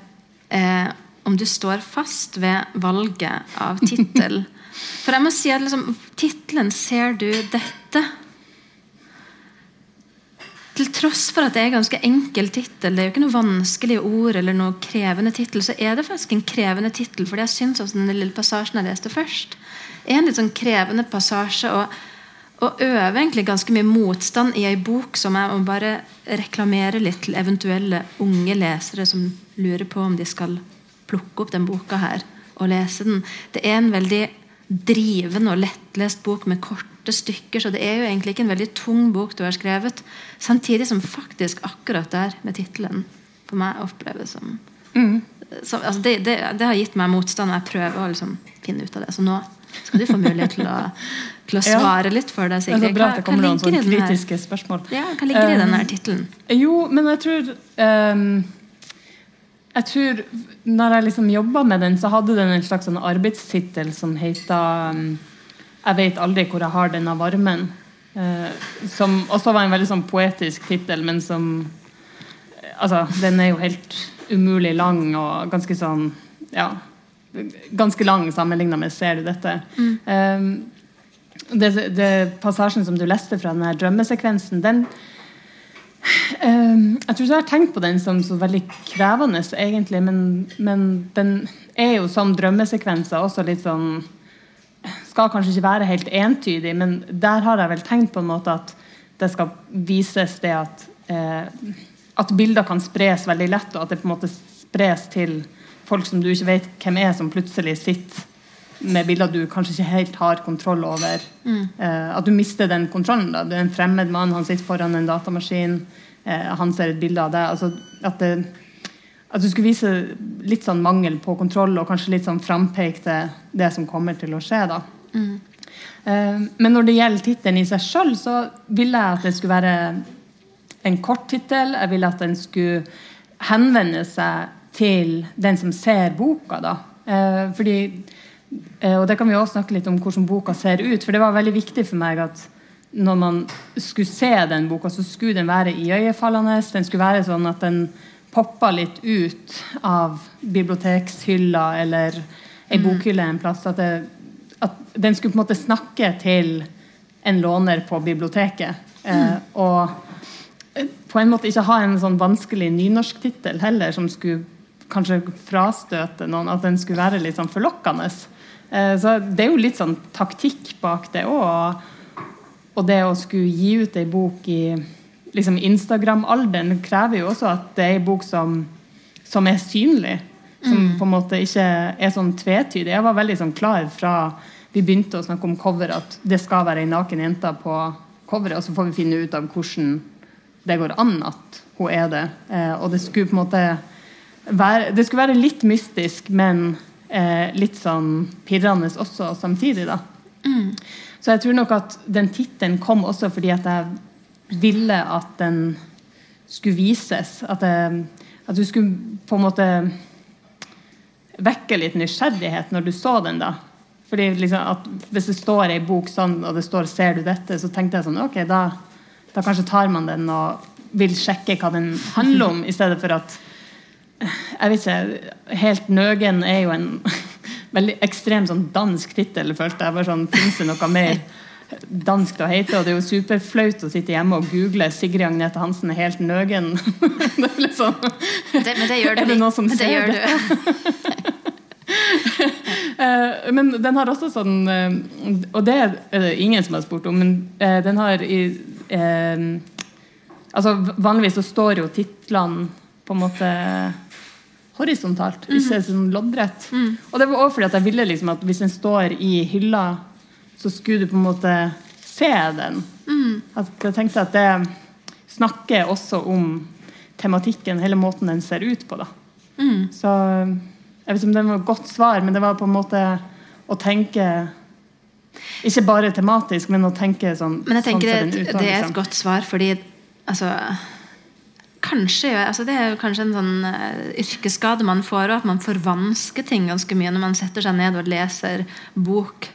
Speaker 1: eh, om du står fast ved valget av tittel. For jeg må si at liksom, tittelen 'Ser du dette?' Til tross for at det er en ganske enkel tittel, det er jo ikke noe vanskelige ord eller noe krevende tittel, så er det faktisk en krevende tittel. For jeg syns også den lille passasjen jeg leste først, er en litt sånn krevende passasje. og og øver egentlig ganske mye motstand i ei bok som jeg må bare reklamere litt til eventuelle unge lesere som lurer på om de skal plukke opp den boka her og lese den. Det er en veldig drivende og lettlest bok med korte stykker, så det er jo egentlig ikke en veldig tung bok du har skrevet. Samtidig som faktisk akkurat der med tittelen for meg oppleves som, mm. som altså det, det, det, har gitt meg motstand, og jeg prøver å liksom finne ut av det. Så nå skal du få mulighet til å til å <laughs> svare litt for deg,
Speaker 2: Sigrid. Det er bra at det kommer noen sånne kritiske spørsmål.
Speaker 1: Ja, Hva ligger i denne tittelen?
Speaker 2: Jo, men jeg tror um, Jeg tror når jeg liksom jobba med den, så hadde den en slags sånn arbeidstittel som heter um, 'Jeg vet aldri hvor jeg har denne varmen'. Uh, som også var en veldig sånn poetisk tittel, men som Altså, den er jo helt umulig lang og ganske sånn Ja. Ganske lang sammenligna med 'Ser du dette'? Mm. Um, det, det, passasjen som du leste fra denne drømmesekvensen, den, jeg tror ikke jeg har tenkt på den som så veldig krevende, egentlig. Men, men den er jo som drømmesekvenser også litt sånn Skal kanskje ikke være helt entydig, men der har jeg vel tenkt på en måte at det skal vises det at eh, At bilder kan spres veldig lett, og at det på en måte spres til folk som du ikke vet hvem er, som plutselig sitter med bilder du kanskje ikke helt har kontroll over. Mm. Eh, at du mister den kontrollen. Da. Det er en fremmed mann, han sitter foran en datamaskin. Eh, han ser et bilde av deg. Altså, at, det, at, du skulle vise litt sånn mangel på kontroll og kanskje litt sånn frampekte til det som kommer til å skje. da. Mm. Eh, men når det gjelder tittelen i seg sjøl, så ville jeg at det skulle være en kort tittel. Jeg ville at den skulle henvende seg til den som ser boka. da. Eh, fordi og det kan vi også snakke litt om hvordan boka ser ut. For det var veldig viktig for meg at når man skulle se den boka, så skulle den være iøynefallende. Den skulle være sånn at den poppa litt ut av bibliotekshylla eller ei mm. bokhylle en plass. At, det, at, den skulle på en måte snakke til en låner på biblioteket. Eh, mm. og på en måte ikke ha en sånn vanskelig nynorsktittel heller, som skulle kanskje frastøte noen. At den skulle være litt sånn forlokkende. Eh, så det er jo litt sånn taktikk bak det òg. Og det å skulle gi ut ei bok i liksom Instagram-alderen krever jo også at det er ei bok som, som, er synlig. Som mm. på en måte ikke er sånn tvetydig. Jeg var veldig sånn klar fra vi begynte å snakke om cover, at det skal være ei naken jente på coveret, og så får vi finne ut av hvordan det går an at hun er det. Eh, og det skulle på en måte være, det skulle være litt mystisk, men eh, litt sånn pirrende også samtidig. da. Mm. Så jeg tror nok at den tittelen kom også fordi at jeg ville at den skulle vises. At, jeg, at du skulle på en måte vekke litt nysgjerrighet når du så den. da. Fordi liksom at Hvis det står ei bok sånn, og det står 'Ser du dette?', så tenkte jeg sånn Ok, da, da kanskje tar man den og vil sjekke hva den handler om, i stedet for at jeg vet ikke, Helt nøgen er jo en <laughs> veldig ekstrem sånn dansk tittel, følte jeg. sånn, Fins det noe mer dansk å hete? Og det er jo superflaut å sitte hjemme og google 'Sigrid Agnete Hansen er helt nøgen'. <laughs> det er litt sånn
Speaker 1: det, Men det gjør du.
Speaker 2: Er det noen som
Speaker 1: men det
Speaker 2: ser
Speaker 1: det?
Speaker 2: uh, <laughs> men den har også sånn uh, Og det er det ingen som har spurt om, men uh, den har i altså Vanligvis så står jo titlene på en måte horisontalt, mm. ikke sånn loddrett. Mm. Og det var også fordi at jeg ville liksom at hvis en står i hylla, så skulle du på en måte se den. Mm. At jeg tenkte at det snakker også om tematikken, hele måten den ser ut på. da. Mm. Så jeg vet ikke om det var et godt svar, men det var på en måte å tenke ikke bare tematisk, men å tenke sånn
Speaker 1: Men jeg tenker
Speaker 2: sånn
Speaker 1: det, det, er et liksom. godt svar, fordi altså kanskje altså Det er jo kanskje en sånn uh, yrkesskade man får, og at man forvansker ting ganske mye når man setter seg ned og leser bok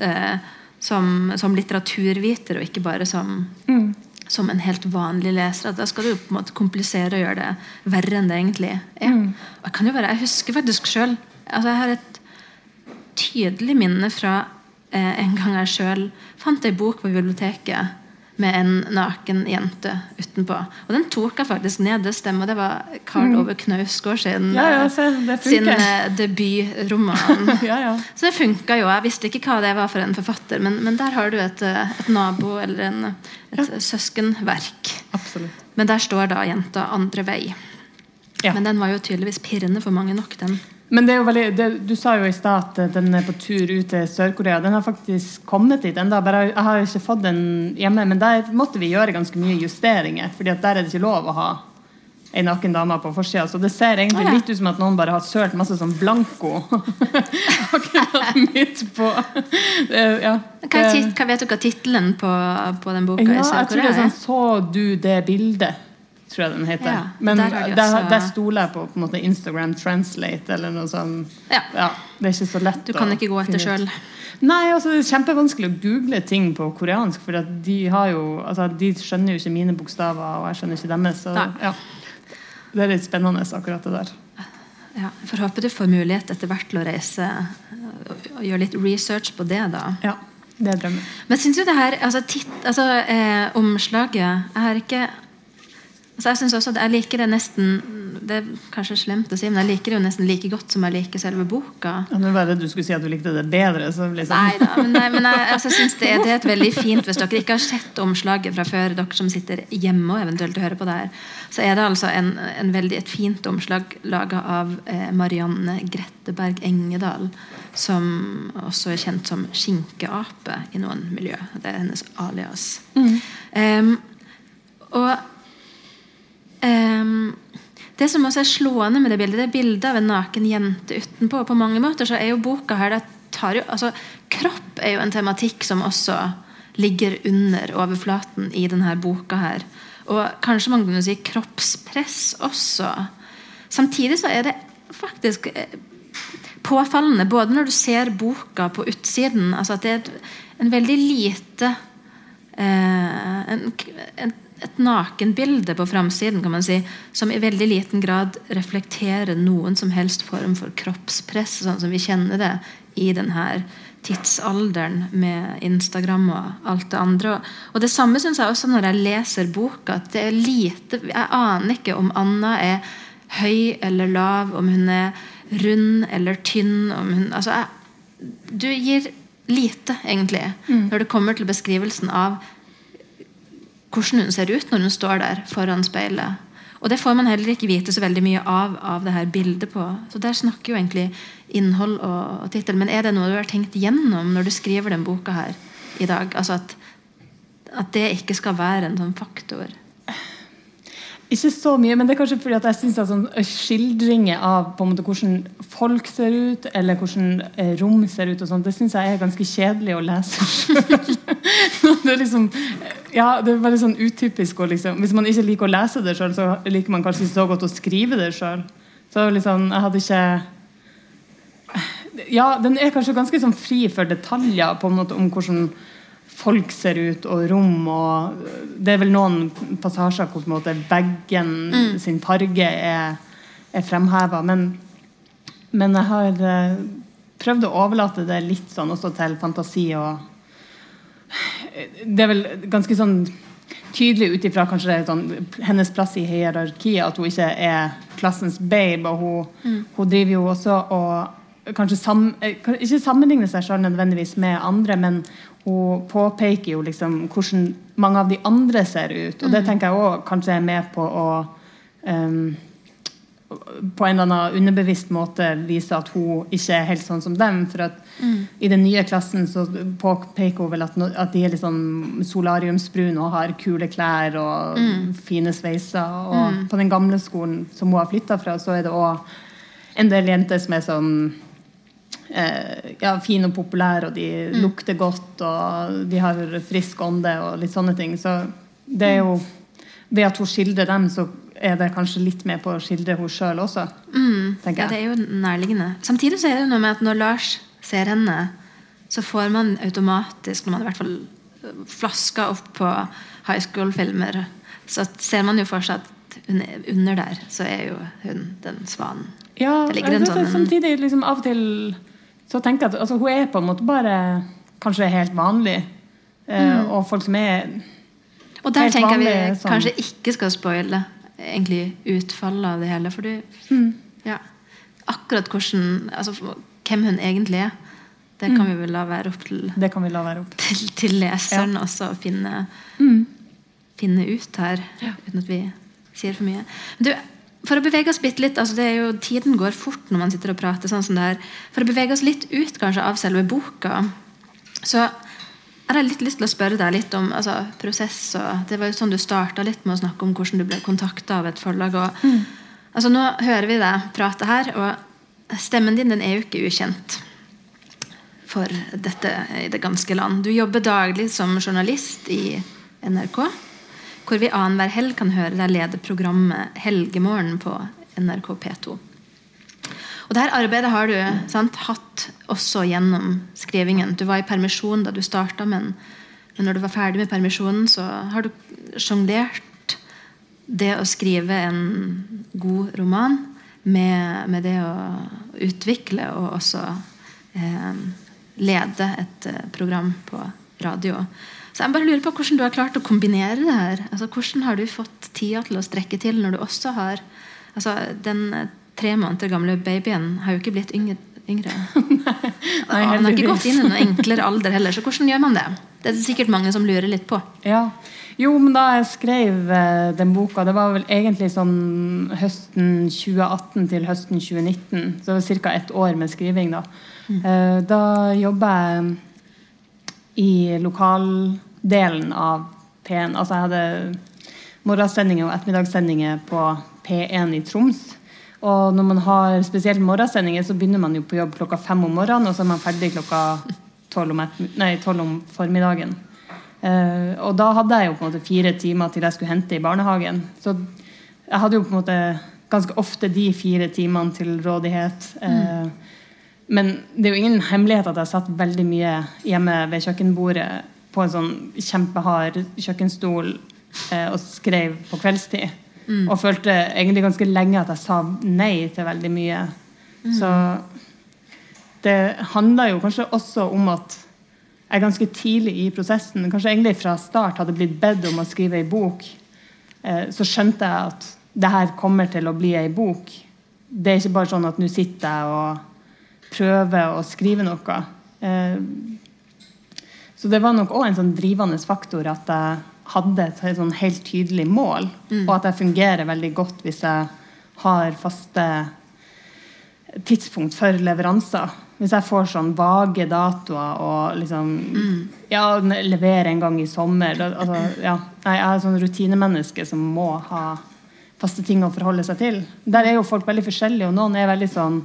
Speaker 1: uh, som, som, litteraturviter, og ikke bare som, mm. som en helt vanlig leser. da skal du jo på en måte komplisere og gjøre det verre enn det egentlig er. Mm. Jeg, kan jo bare, jeg husker faktisk sjøl altså Jeg har et tydelig minne fra uh, en gang jeg sjøl fant ei bok på biblioteket med en naken jente utenpå. Og den tok jeg faktisk ned. Det stemmer. Det var Karl mm. Ove Knausgård sin,
Speaker 2: ja, ja,
Speaker 1: sin uh, debutroman. <laughs>
Speaker 2: ja,
Speaker 1: Så det funka jo. Jeg visste ikke hva det var for en forfatter, men, men der har du et, eh, et nabo- eller en, et søskenverk.
Speaker 2: Absolutt.
Speaker 1: Men der står da jenta andre vei. Men den var jo tydeligvis pirrende for mange nok, den.
Speaker 2: Men det er jo veldig, det, du sa jo i stad at den er på tur ut til Sør-Korea. Den har faktisk kommet dit. Bare, jeg har ikke fått den hjemme, men der måtte vi gjøre ganske mye justeringer. fordi at der er det ikke lov å ha ei naken dame på forsida. Så det ser egentlig litt ut som at noen bare har sølt masse sånn blanko <laughs> akkurat midt på.
Speaker 1: ja. hva, vet hva tittelen på, på den boka
Speaker 2: ja, i Sør-Korea? Jeg tror det er sånn 'Så du det bildet'? Tror jeg den heter. Ja, Men der, de også... der, der, stoler jeg på, på måte, Instagram Translate eller noe sånt. Ja. ja. det er ikke så lett.
Speaker 1: Du kan ikke gå etter sjøl?
Speaker 2: Nei, altså, det er kjempevanskelig å google ting på koreansk. For de, jo, altså, de skjønner jo ikke mine bokstaver, og jeg skjønner ikke deres. Så, ja. Det er litt spennende, akkurat det der.
Speaker 1: Ja, får håpe du får mulighet etter hvert til å reise og gjøre litt research på det. da.
Speaker 2: Ja, det er drømmen.
Speaker 1: Men syns du det her altså, titt, altså, eh, omslaget Jeg har ikke Så jeg synes også at jeg liker det nesten Det er kanskje slemt å si, men jeg liker det jo nesten like godt som jeg liker selve boka.
Speaker 2: Ja, var det du skulle si at du likte det bedre. Så liksom.
Speaker 1: Nei da, men, nei, men jeg altså, synes det, det er et veldig fint Hvis dere ikke har sett omslaget fra før, dere som sitter hjemme og eventuelt hører på det her, så er det altså en, en veldig, et fint omslag laga av eh, Marianne Gretteberg Engedal, som også er kjent som skinkeape i noen miljø. Det er hennes alias.
Speaker 2: Mm.
Speaker 1: Um, og det som også er slående med det bildet, det er bildet av en naken jente utenpå. Og på mange måter så er jo boka her jo, altså, Kropp er jo en tematikk som også ligger under overflaten i denne boka. her. Og kanskje man kunne si kroppspress også. Samtidig så er det faktisk eh, påfallende, både når du ser boka på utsiden altså at det er en veldig lite eh, en, en et nakenbilde på framsiden kan man si, som i veldig liten grad reflekterer noen som helst form for kroppspress, sånn som vi kjenner det i denne tidsalderen med Instagram og alt det andre. Og det samme syns jeg også når jeg leser boka. at det er lite, Jeg aner ikke om Anna er høy eller lav, om hun er rund eller tynn. Hun, altså jeg, du gir lite, egentlig, mm. når det kommer til beskrivelsen av hvordan hun ser ut når hun står der foran speilet. Og det får man heller ikke vite så veldig mye av av det her bildet på. Så der snakker jo egentlig innhold og, og tittel. Men er det noe du har tenkt gjennom når du skriver den boka her i dag? Altså at, at det ikke skal være en sånn faktor?
Speaker 2: Ikke så mye, men det er kanskje fordi at jeg synes at sånn skildringer av på en måte hvordan folk ser ut, eller hvordan eh, rom ser ut, og sånt, det syns jeg er ganske kjedelig å lese <laughs> det er liksom ja, det er veldig sånn utypisk. Liksom, hvis man ikke liker å lese det sjøl, så liker man kanskje ikke så godt å skrive det sjøl. Så liksom, jeg hadde ikke Ja, den er kanskje ganske sånn fri for detaljer på en måte om hvordan folk ser ut, og rom. og Det er vel noen passasjer hvor på en måte veggen mm. sin farge er, er fremheva. Men, men, jeg har eh, prøvd å overlate det litt sånn også til fantasi. og Det er vel ganske sånn tydelig ut ifra sånn, hennes plass i hierarkiet at hun ikke er klassens babe. og Hun, mm. hun driver jo også og kanskje sam, eh, ikke sammenligne seg sjøl nødvendigvis med andre, men hun påpeker jo liksom hvordan mange av de andre ser ut. Og det mm. tenker jeg òg kanskje er med på å um, på en eller annen underbevisst måte vise at hun ikke er helt sånn som dem. For at mm. i den nye klassen så påpeker hun vel at, no, at de er litt sånn solariumsbrune og har kule klær og mm. fine sveiser. Og mm. på den gamle skolen som hun har flytta fra, så er det òg en del jenter som er sånn ja, fine og populære, og de mm. lukter godt, og de har frisk ånde og litt sånne ting. Så det er jo Ved at hun skildrer dem, så er det kanskje litt med på å skildre henne sjøl også.
Speaker 1: Mm. Ja, det er jo nærliggende. Samtidig så er det noe med at når Lars ser henne, så får man automatisk, når man i hvert fall flasker opp på high school-filmer, så ser man jo for seg at er under der, så er jo hun den svanen.
Speaker 2: Ja, det ligger en sånn samtidig liksom, av og til så tenker jeg at altså, hun er på en måte bare kanskje helt vanlig. Eh, mm. Og folk som er
Speaker 1: Og der tenker vanlige, vi sånn. kanskje ikke skal spoile egentlig utfallet av det hele. For du, mm. ja, akkurat hvordan altså, Hvem hun egentlig er, det kan mm. vi vel la være opp til,
Speaker 2: det kan vi la være opp.
Speaker 1: til, til leseren ja. også å finne, mm. finne ut her, ja. uten at vi sier for mye. Du, for å bevege oss litt, litt, altså det er jo, Tiden går fort når man sitter og prater. sånn som det her. For å bevege oss litt ut kanskje av selve boka, så jeg har litt lyst til å spørre deg litt om altså, prosess. og Det var jo sånn du starta litt med å snakke om hvordan du ble kontakta av et forlag. og mm. altså Nå hører vi deg prate her, og stemmen din den er jo ikke ukjent for dette i det ganske land. Du jobber daglig som journalist i NRK hvor vi annenhver helg kan høre deg lede programmet Helgemorgen på NRK P2. Og Dette arbeidet har du sant, hatt også gjennom skrivingen. Du var i permisjon da du starta, men, men når du var ferdig med permisjonen, så har du sjonglert det å skrive en god roman med, med det å utvikle og også eh, lede et eh, program på radio. Så jeg bare lurer på hvordan du har klart å kombinere det her. Altså, hvordan har du fått tida til å strekke til når du også har altså, Den tre måneder gamle babyen har jo ikke blitt yngre. yngre. <laughs>
Speaker 2: Nei,
Speaker 1: Han har ikke gått inn i noen enklere alder heller, så hvordan gjør man det? Det er sikkert mange som lurer litt på.
Speaker 2: Ja. Jo, men da jeg skrev eh, den boka, det var vel egentlig sånn høsten 2018 til høsten 2019. Så ca. ett år med skriving, da. Eh, da jobba jeg i lokaldelen av P1. Altså jeg hadde morgensendinger og ettermiddagssendinger på P1 i Troms. Og når man har spesielt morgensendinger, så begynner man jo på jobb klokka fem om morgenen, og så er man ferdig klokka tolv om, nei, 12 om formiddagen. Uh, og da hadde jeg jo på en måte fire timer til jeg skulle hente i barnehagen. Så jeg hadde jo på en måte ganske ofte de fire timene til rådighet. Eh, Men det er jo ingen hemmelighet at jeg satt veldig mye hjemme ved kjøkkenbordet på en sånn kjempehard kjøkkenstol eh, og skrev på kveldstid. Og følte egentlig ganske lenge at jeg sa nei til veldig mye. Så det handler jo kanskje også om at jeg ganske tidlig i prosessen, kanskje egentlig fra start, hadde blitt bedt om å skrive ei bok. Eh, så skjønte jeg at det her kommer til å bli ei bok. Det er ikke bare sånn at nå sitter jeg og prøver å skrive noe. Eh, så det var nok òg en sånn drivende faktor at jeg hadde et sånn helt tydelig mål, og at jeg fungerer veldig godt hvis jeg har faste tidspunkt for leveranser. Hvis jeg får sånn vage datoer og liksom Ja, levere en gang i sommer altså, ja. Jeg er sånn rutinemenneske som må ha faste ting å forholde seg til. Der er jo folk veldig forskjellige, og noen er veldig sånn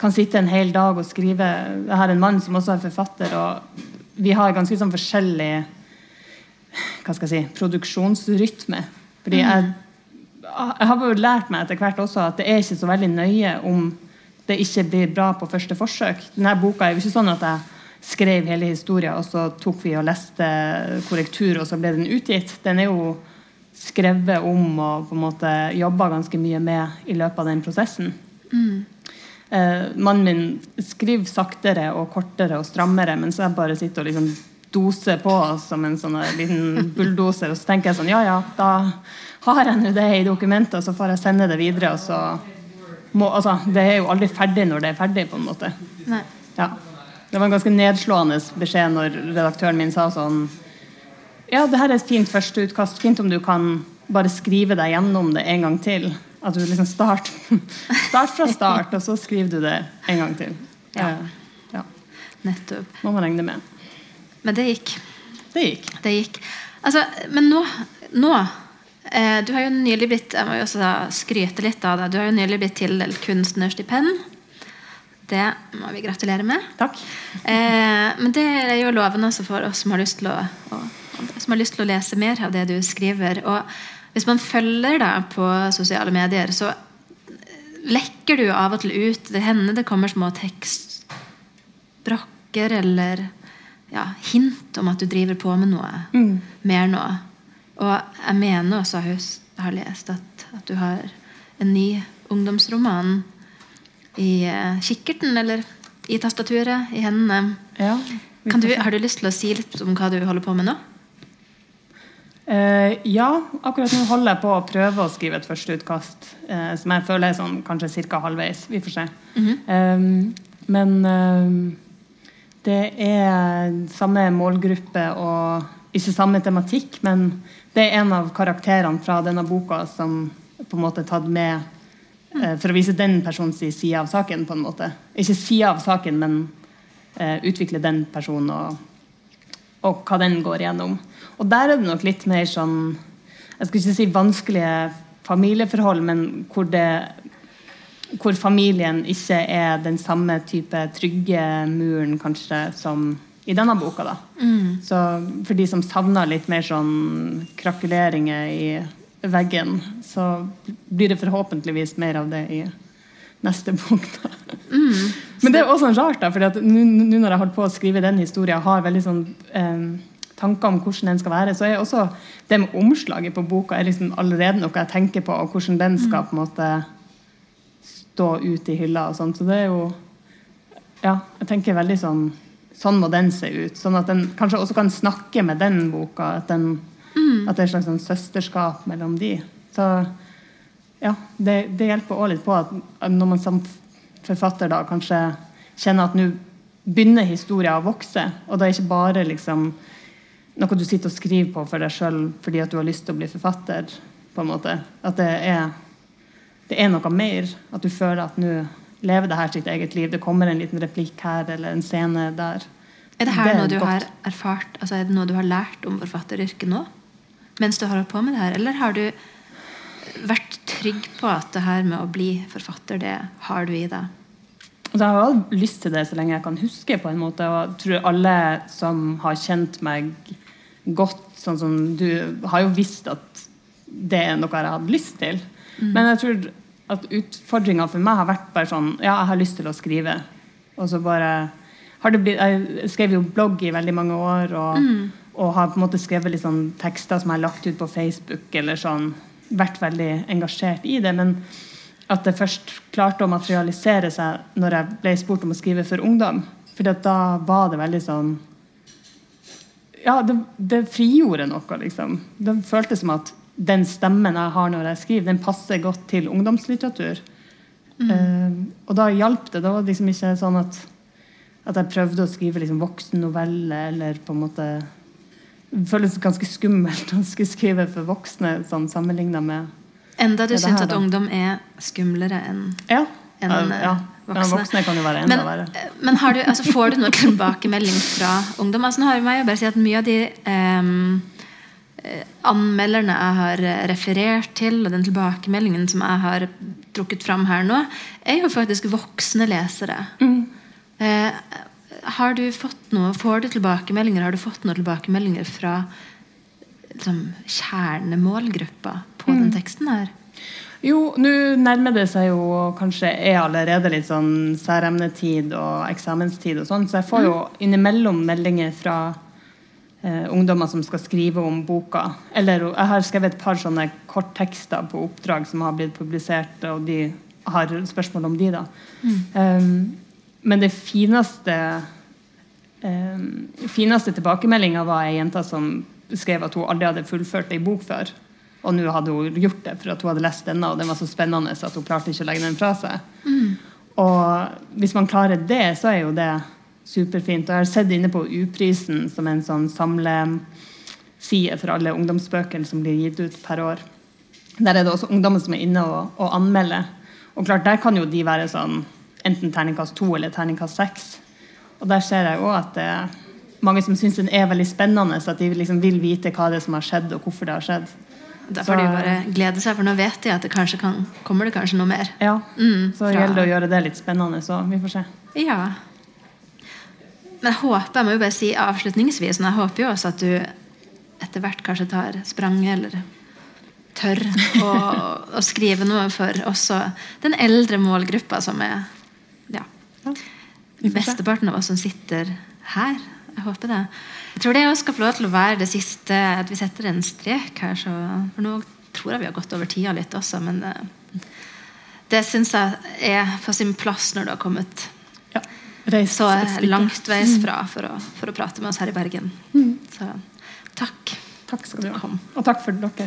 Speaker 2: kan sitte en hel dag og skrive. Jeg har en mann som også er forfatter, og vi har ganske sånn forskjellig hva skal jeg si, produksjonsrytme. Fordi jeg, jeg har jo lært meg etter hvert også at det er ikke så veldig nøye om det ikke blir bra på første forsøk. Denne boka er jo ikke sånn at jeg skrev hele historien, og så tok vi og leste korrektur, og så ble den utgitt. Den er jo skrevet om og på en måte jobba ganske mye med i løpet av den prosessen. Eh, mannen min skriver saktere og kortere og strammere, mens jeg bare sitter og liksom doser på som en sånn liten bulldoser. Og så tenker jeg sånn Ja, ja, da har jeg nå det i dokumentet, og så får jeg sende det videre. Og så må Altså, det er jo aldri ferdig når det er ferdig, på en måte.
Speaker 1: Nei.
Speaker 2: Ja. Det var en ganske nedslående beskjed når redaktøren min sa sånn Ja, det her er et fint førsteutkast. Fint om du kan bare skrive deg gjennom det en gang til. At du liksom start, <laughs> start fra start, og så skriver du det en gang til.
Speaker 1: Ja.
Speaker 2: Eh, ja.
Speaker 1: Nettopp.
Speaker 2: Må man regne med.
Speaker 1: Men det gikk.
Speaker 2: Det gikk.
Speaker 1: Det gikk. Altså, men nå, nå eh, Du har jo nylig blitt Jeg må jo også skryte litt av deg. Du har jo nylig blitt tildelt kunstnerstipend. Det må vi gratulere med.
Speaker 2: Takk.
Speaker 1: Eh, men det er jo lovende også for oss som har lyst til å, å, som har lyst til å lese mer av det du skriver. Og hvis man følger deg på sosiale medier, så lekker du av og til ut Det hender det kommer små tekstbrakker eller ja, hint om at du driver på med noe mer nå. Og jeg mener også jeg har lest at, at du har en ny ungdomsroman i eh, kikkerten, eller i tastaturet, i hendene.
Speaker 2: Ja,
Speaker 1: Kan du, har du lyst til å si litt om hva du holder på med nå?
Speaker 2: Eh, ja, akkurat nå holder jeg på å prøve å skrive et førsteutkast uh, som jeg føler er sånn kanskje ca. halvveis. Vi får se. Eh, men uh, det er samme målgruppe og ikke samme tematikk, men det er en av karakterene fra denne boka som på en måte er tatt med uh, for å vise den personens side av saken. på en måte. Ikke side av saken, men eh, utvikle den personen og og hva den går gjennom. Og der er det nok litt mer sånn Jeg skal ikke si vanskelige familieforhold, men hvor, det, hvor familien ikke er den samme type trygge muren kanskje som i denne boka. da. Så for de som savner litt mer sånn krakuleringer i veggen, så blir det forhåpentligvis mer av det i neste bok. da. Men det er også sånn rart, da, for nå nå når jeg holdt på å skrive den historien, har veldig sånn eh, tanker om hvordan den skal være, så er også det med omslaget på boka er liksom allerede noe jeg tenker på, og hvordan den skal på en måte stå ut i hylla og sånn. Så det er jo Ja, jeg tenker veldig sånn sånn må den se ut. Sånn at den kanskje også kan snakke med den boka. At, den, at det er et slags sånn søsterskap mellom de. Så ja, det, det hjelper også litt på at når man som forfatter da kanskje kjenner at nå begynner historien å vokse, og det er ikke bare liksom noe du sitter og skriver på for deg sjøl fordi at du har lyst til å bli forfatter. på en måte. At det er, det er noe mer. At du føler at nå lever det her sitt eget liv. Det kommer en liten replikk her eller en scene der.
Speaker 1: Er det her
Speaker 2: Det er
Speaker 1: noe du
Speaker 2: godt.
Speaker 1: har erfart, altså er det noe du har lært om forfatteryrket nå? Mens du har holdt på med det her? Eller har du vært trygg på at det her med å bli forfatter, det har du i deg?
Speaker 2: Altså, jeg har hatt lyst til det så lenge jeg kan huske. på en måte, og jeg tror alle som har kjent meg godt, sånn som du, har jo visst at det er noe jeg har hatt lyst til. Men jeg tror at utfordringa for meg har vært bare sånn Ja, jeg har lyst til å skrive. Og så bare har det blitt, Jeg skrev jo blogg i veldig mange år og, og har på en måte skrevet litt sånn tekster som jeg har lagt ut på Facebook. eller sånn, Vært veldig engasjert i det. Men at det først klarte å materialisere seg når jeg ble spurt om å skrive for ungdom. For da var det veldig sånn Ja, det, det frigjorde noe, liksom. Det føltes som at den stemmen jeg har når jeg skriver, den passer godt til ungdomslitteratur. Eh, og da hjalp det. Da var det liksom ikke sånn at, at jeg prøvde å skrive liksom voksennoveller eller på en måte føles ganske skummelt å skulle skrive for voksne sånn sammenligna med
Speaker 1: Enda du
Speaker 2: Ja,
Speaker 1: syns at
Speaker 2: da.
Speaker 1: ungdom er skumlere enn
Speaker 2: Ja.
Speaker 1: En,
Speaker 2: ja,
Speaker 1: eh, voksne.
Speaker 2: Ja, voksne kan jo være enda
Speaker 1: Men,
Speaker 2: verre.
Speaker 1: men har du, altså, får du noe tilbakemelding fra ungdom? Altså, nå har jeg jeg bare si at Mye av de ehm, eh, anmelderne jeg har eh, referert til, og den tilbakemeldingen som jeg har trukket fram her nå, er jo faktisk voksne lesere.
Speaker 2: Mm.
Speaker 1: Eh, har du fått noe, Får du tilbakemeldinger? Har du fått noen tilbakemeldinger fra liksom, kjernemålgruppa på
Speaker 2: Mm.
Speaker 1: den teksten her?
Speaker 2: Jo, nå nærmer det seg jo kanskje er allerede litt sånn særemnetid og eksamenstid og sånn, så jeg får jo innimellom meldinger fra eh, ungdommer som skal skrive om boka. Eller jeg har skrevet et par sånne korttekster på oppdrag som har blitt publisert, og de har spørsmål om de, da. Um, men det fineste eh, fineste tilbakemeldinga var ei jente som skrev at hun aldri hadde fullført ei bok før. Og nå hadde hun gjort det, for at hun hadde lest denne, og den var så spennende at hun klarte ikke å legge den fra seg. Og hvis man klarer det, så er jo det superfint. Og jeg har sett inne på U-prisen som er en sånn samleside for alle ungdomsbøkene som blir gitt ut per år. Der er det også ungdommer som er inne og, og anmelder. Og klart, der kan jo de være sånn enten terningkast to eller terningkast seks. Og der ser jeg òg at det er mange som syns den er veldig spennende, så at de liksom vil vite hva det er som har skjedd, og hvorfor det har skjedd.
Speaker 1: Da får de bare glede seg, for nå vet de at det kanskje kan, kommer det kanskje noe mer.
Speaker 2: Ja,
Speaker 1: Mm,
Speaker 2: Så
Speaker 1: fra-
Speaker 2: gjelder det å gjøre det litt spennende, så vi får se.
Speaker 1: Ja. Men jeg håper, jeg må jo bare si avslutningsvis, men jeg håper jo også at du etter hvert kanskje tar spranget, eller tør å, å skrive noe for også den eldre målgruppa som er ja. Mesteparten av oss som sitter her. Jeg håper det. Jeg tror det også skal få lov til å være det siste At vi setter en strek her. Så, for nå tror jeg vi har gått over tida litt også, men eh, det syns jeg er på sin plass når du har kommet
Speaker 2: Ja. Reis
Speaker 1: så langtveis fra for å, for å prate med oss her i Bergen. Så takk.
Speaker 2: Takk skal du ha. Og takk for dere.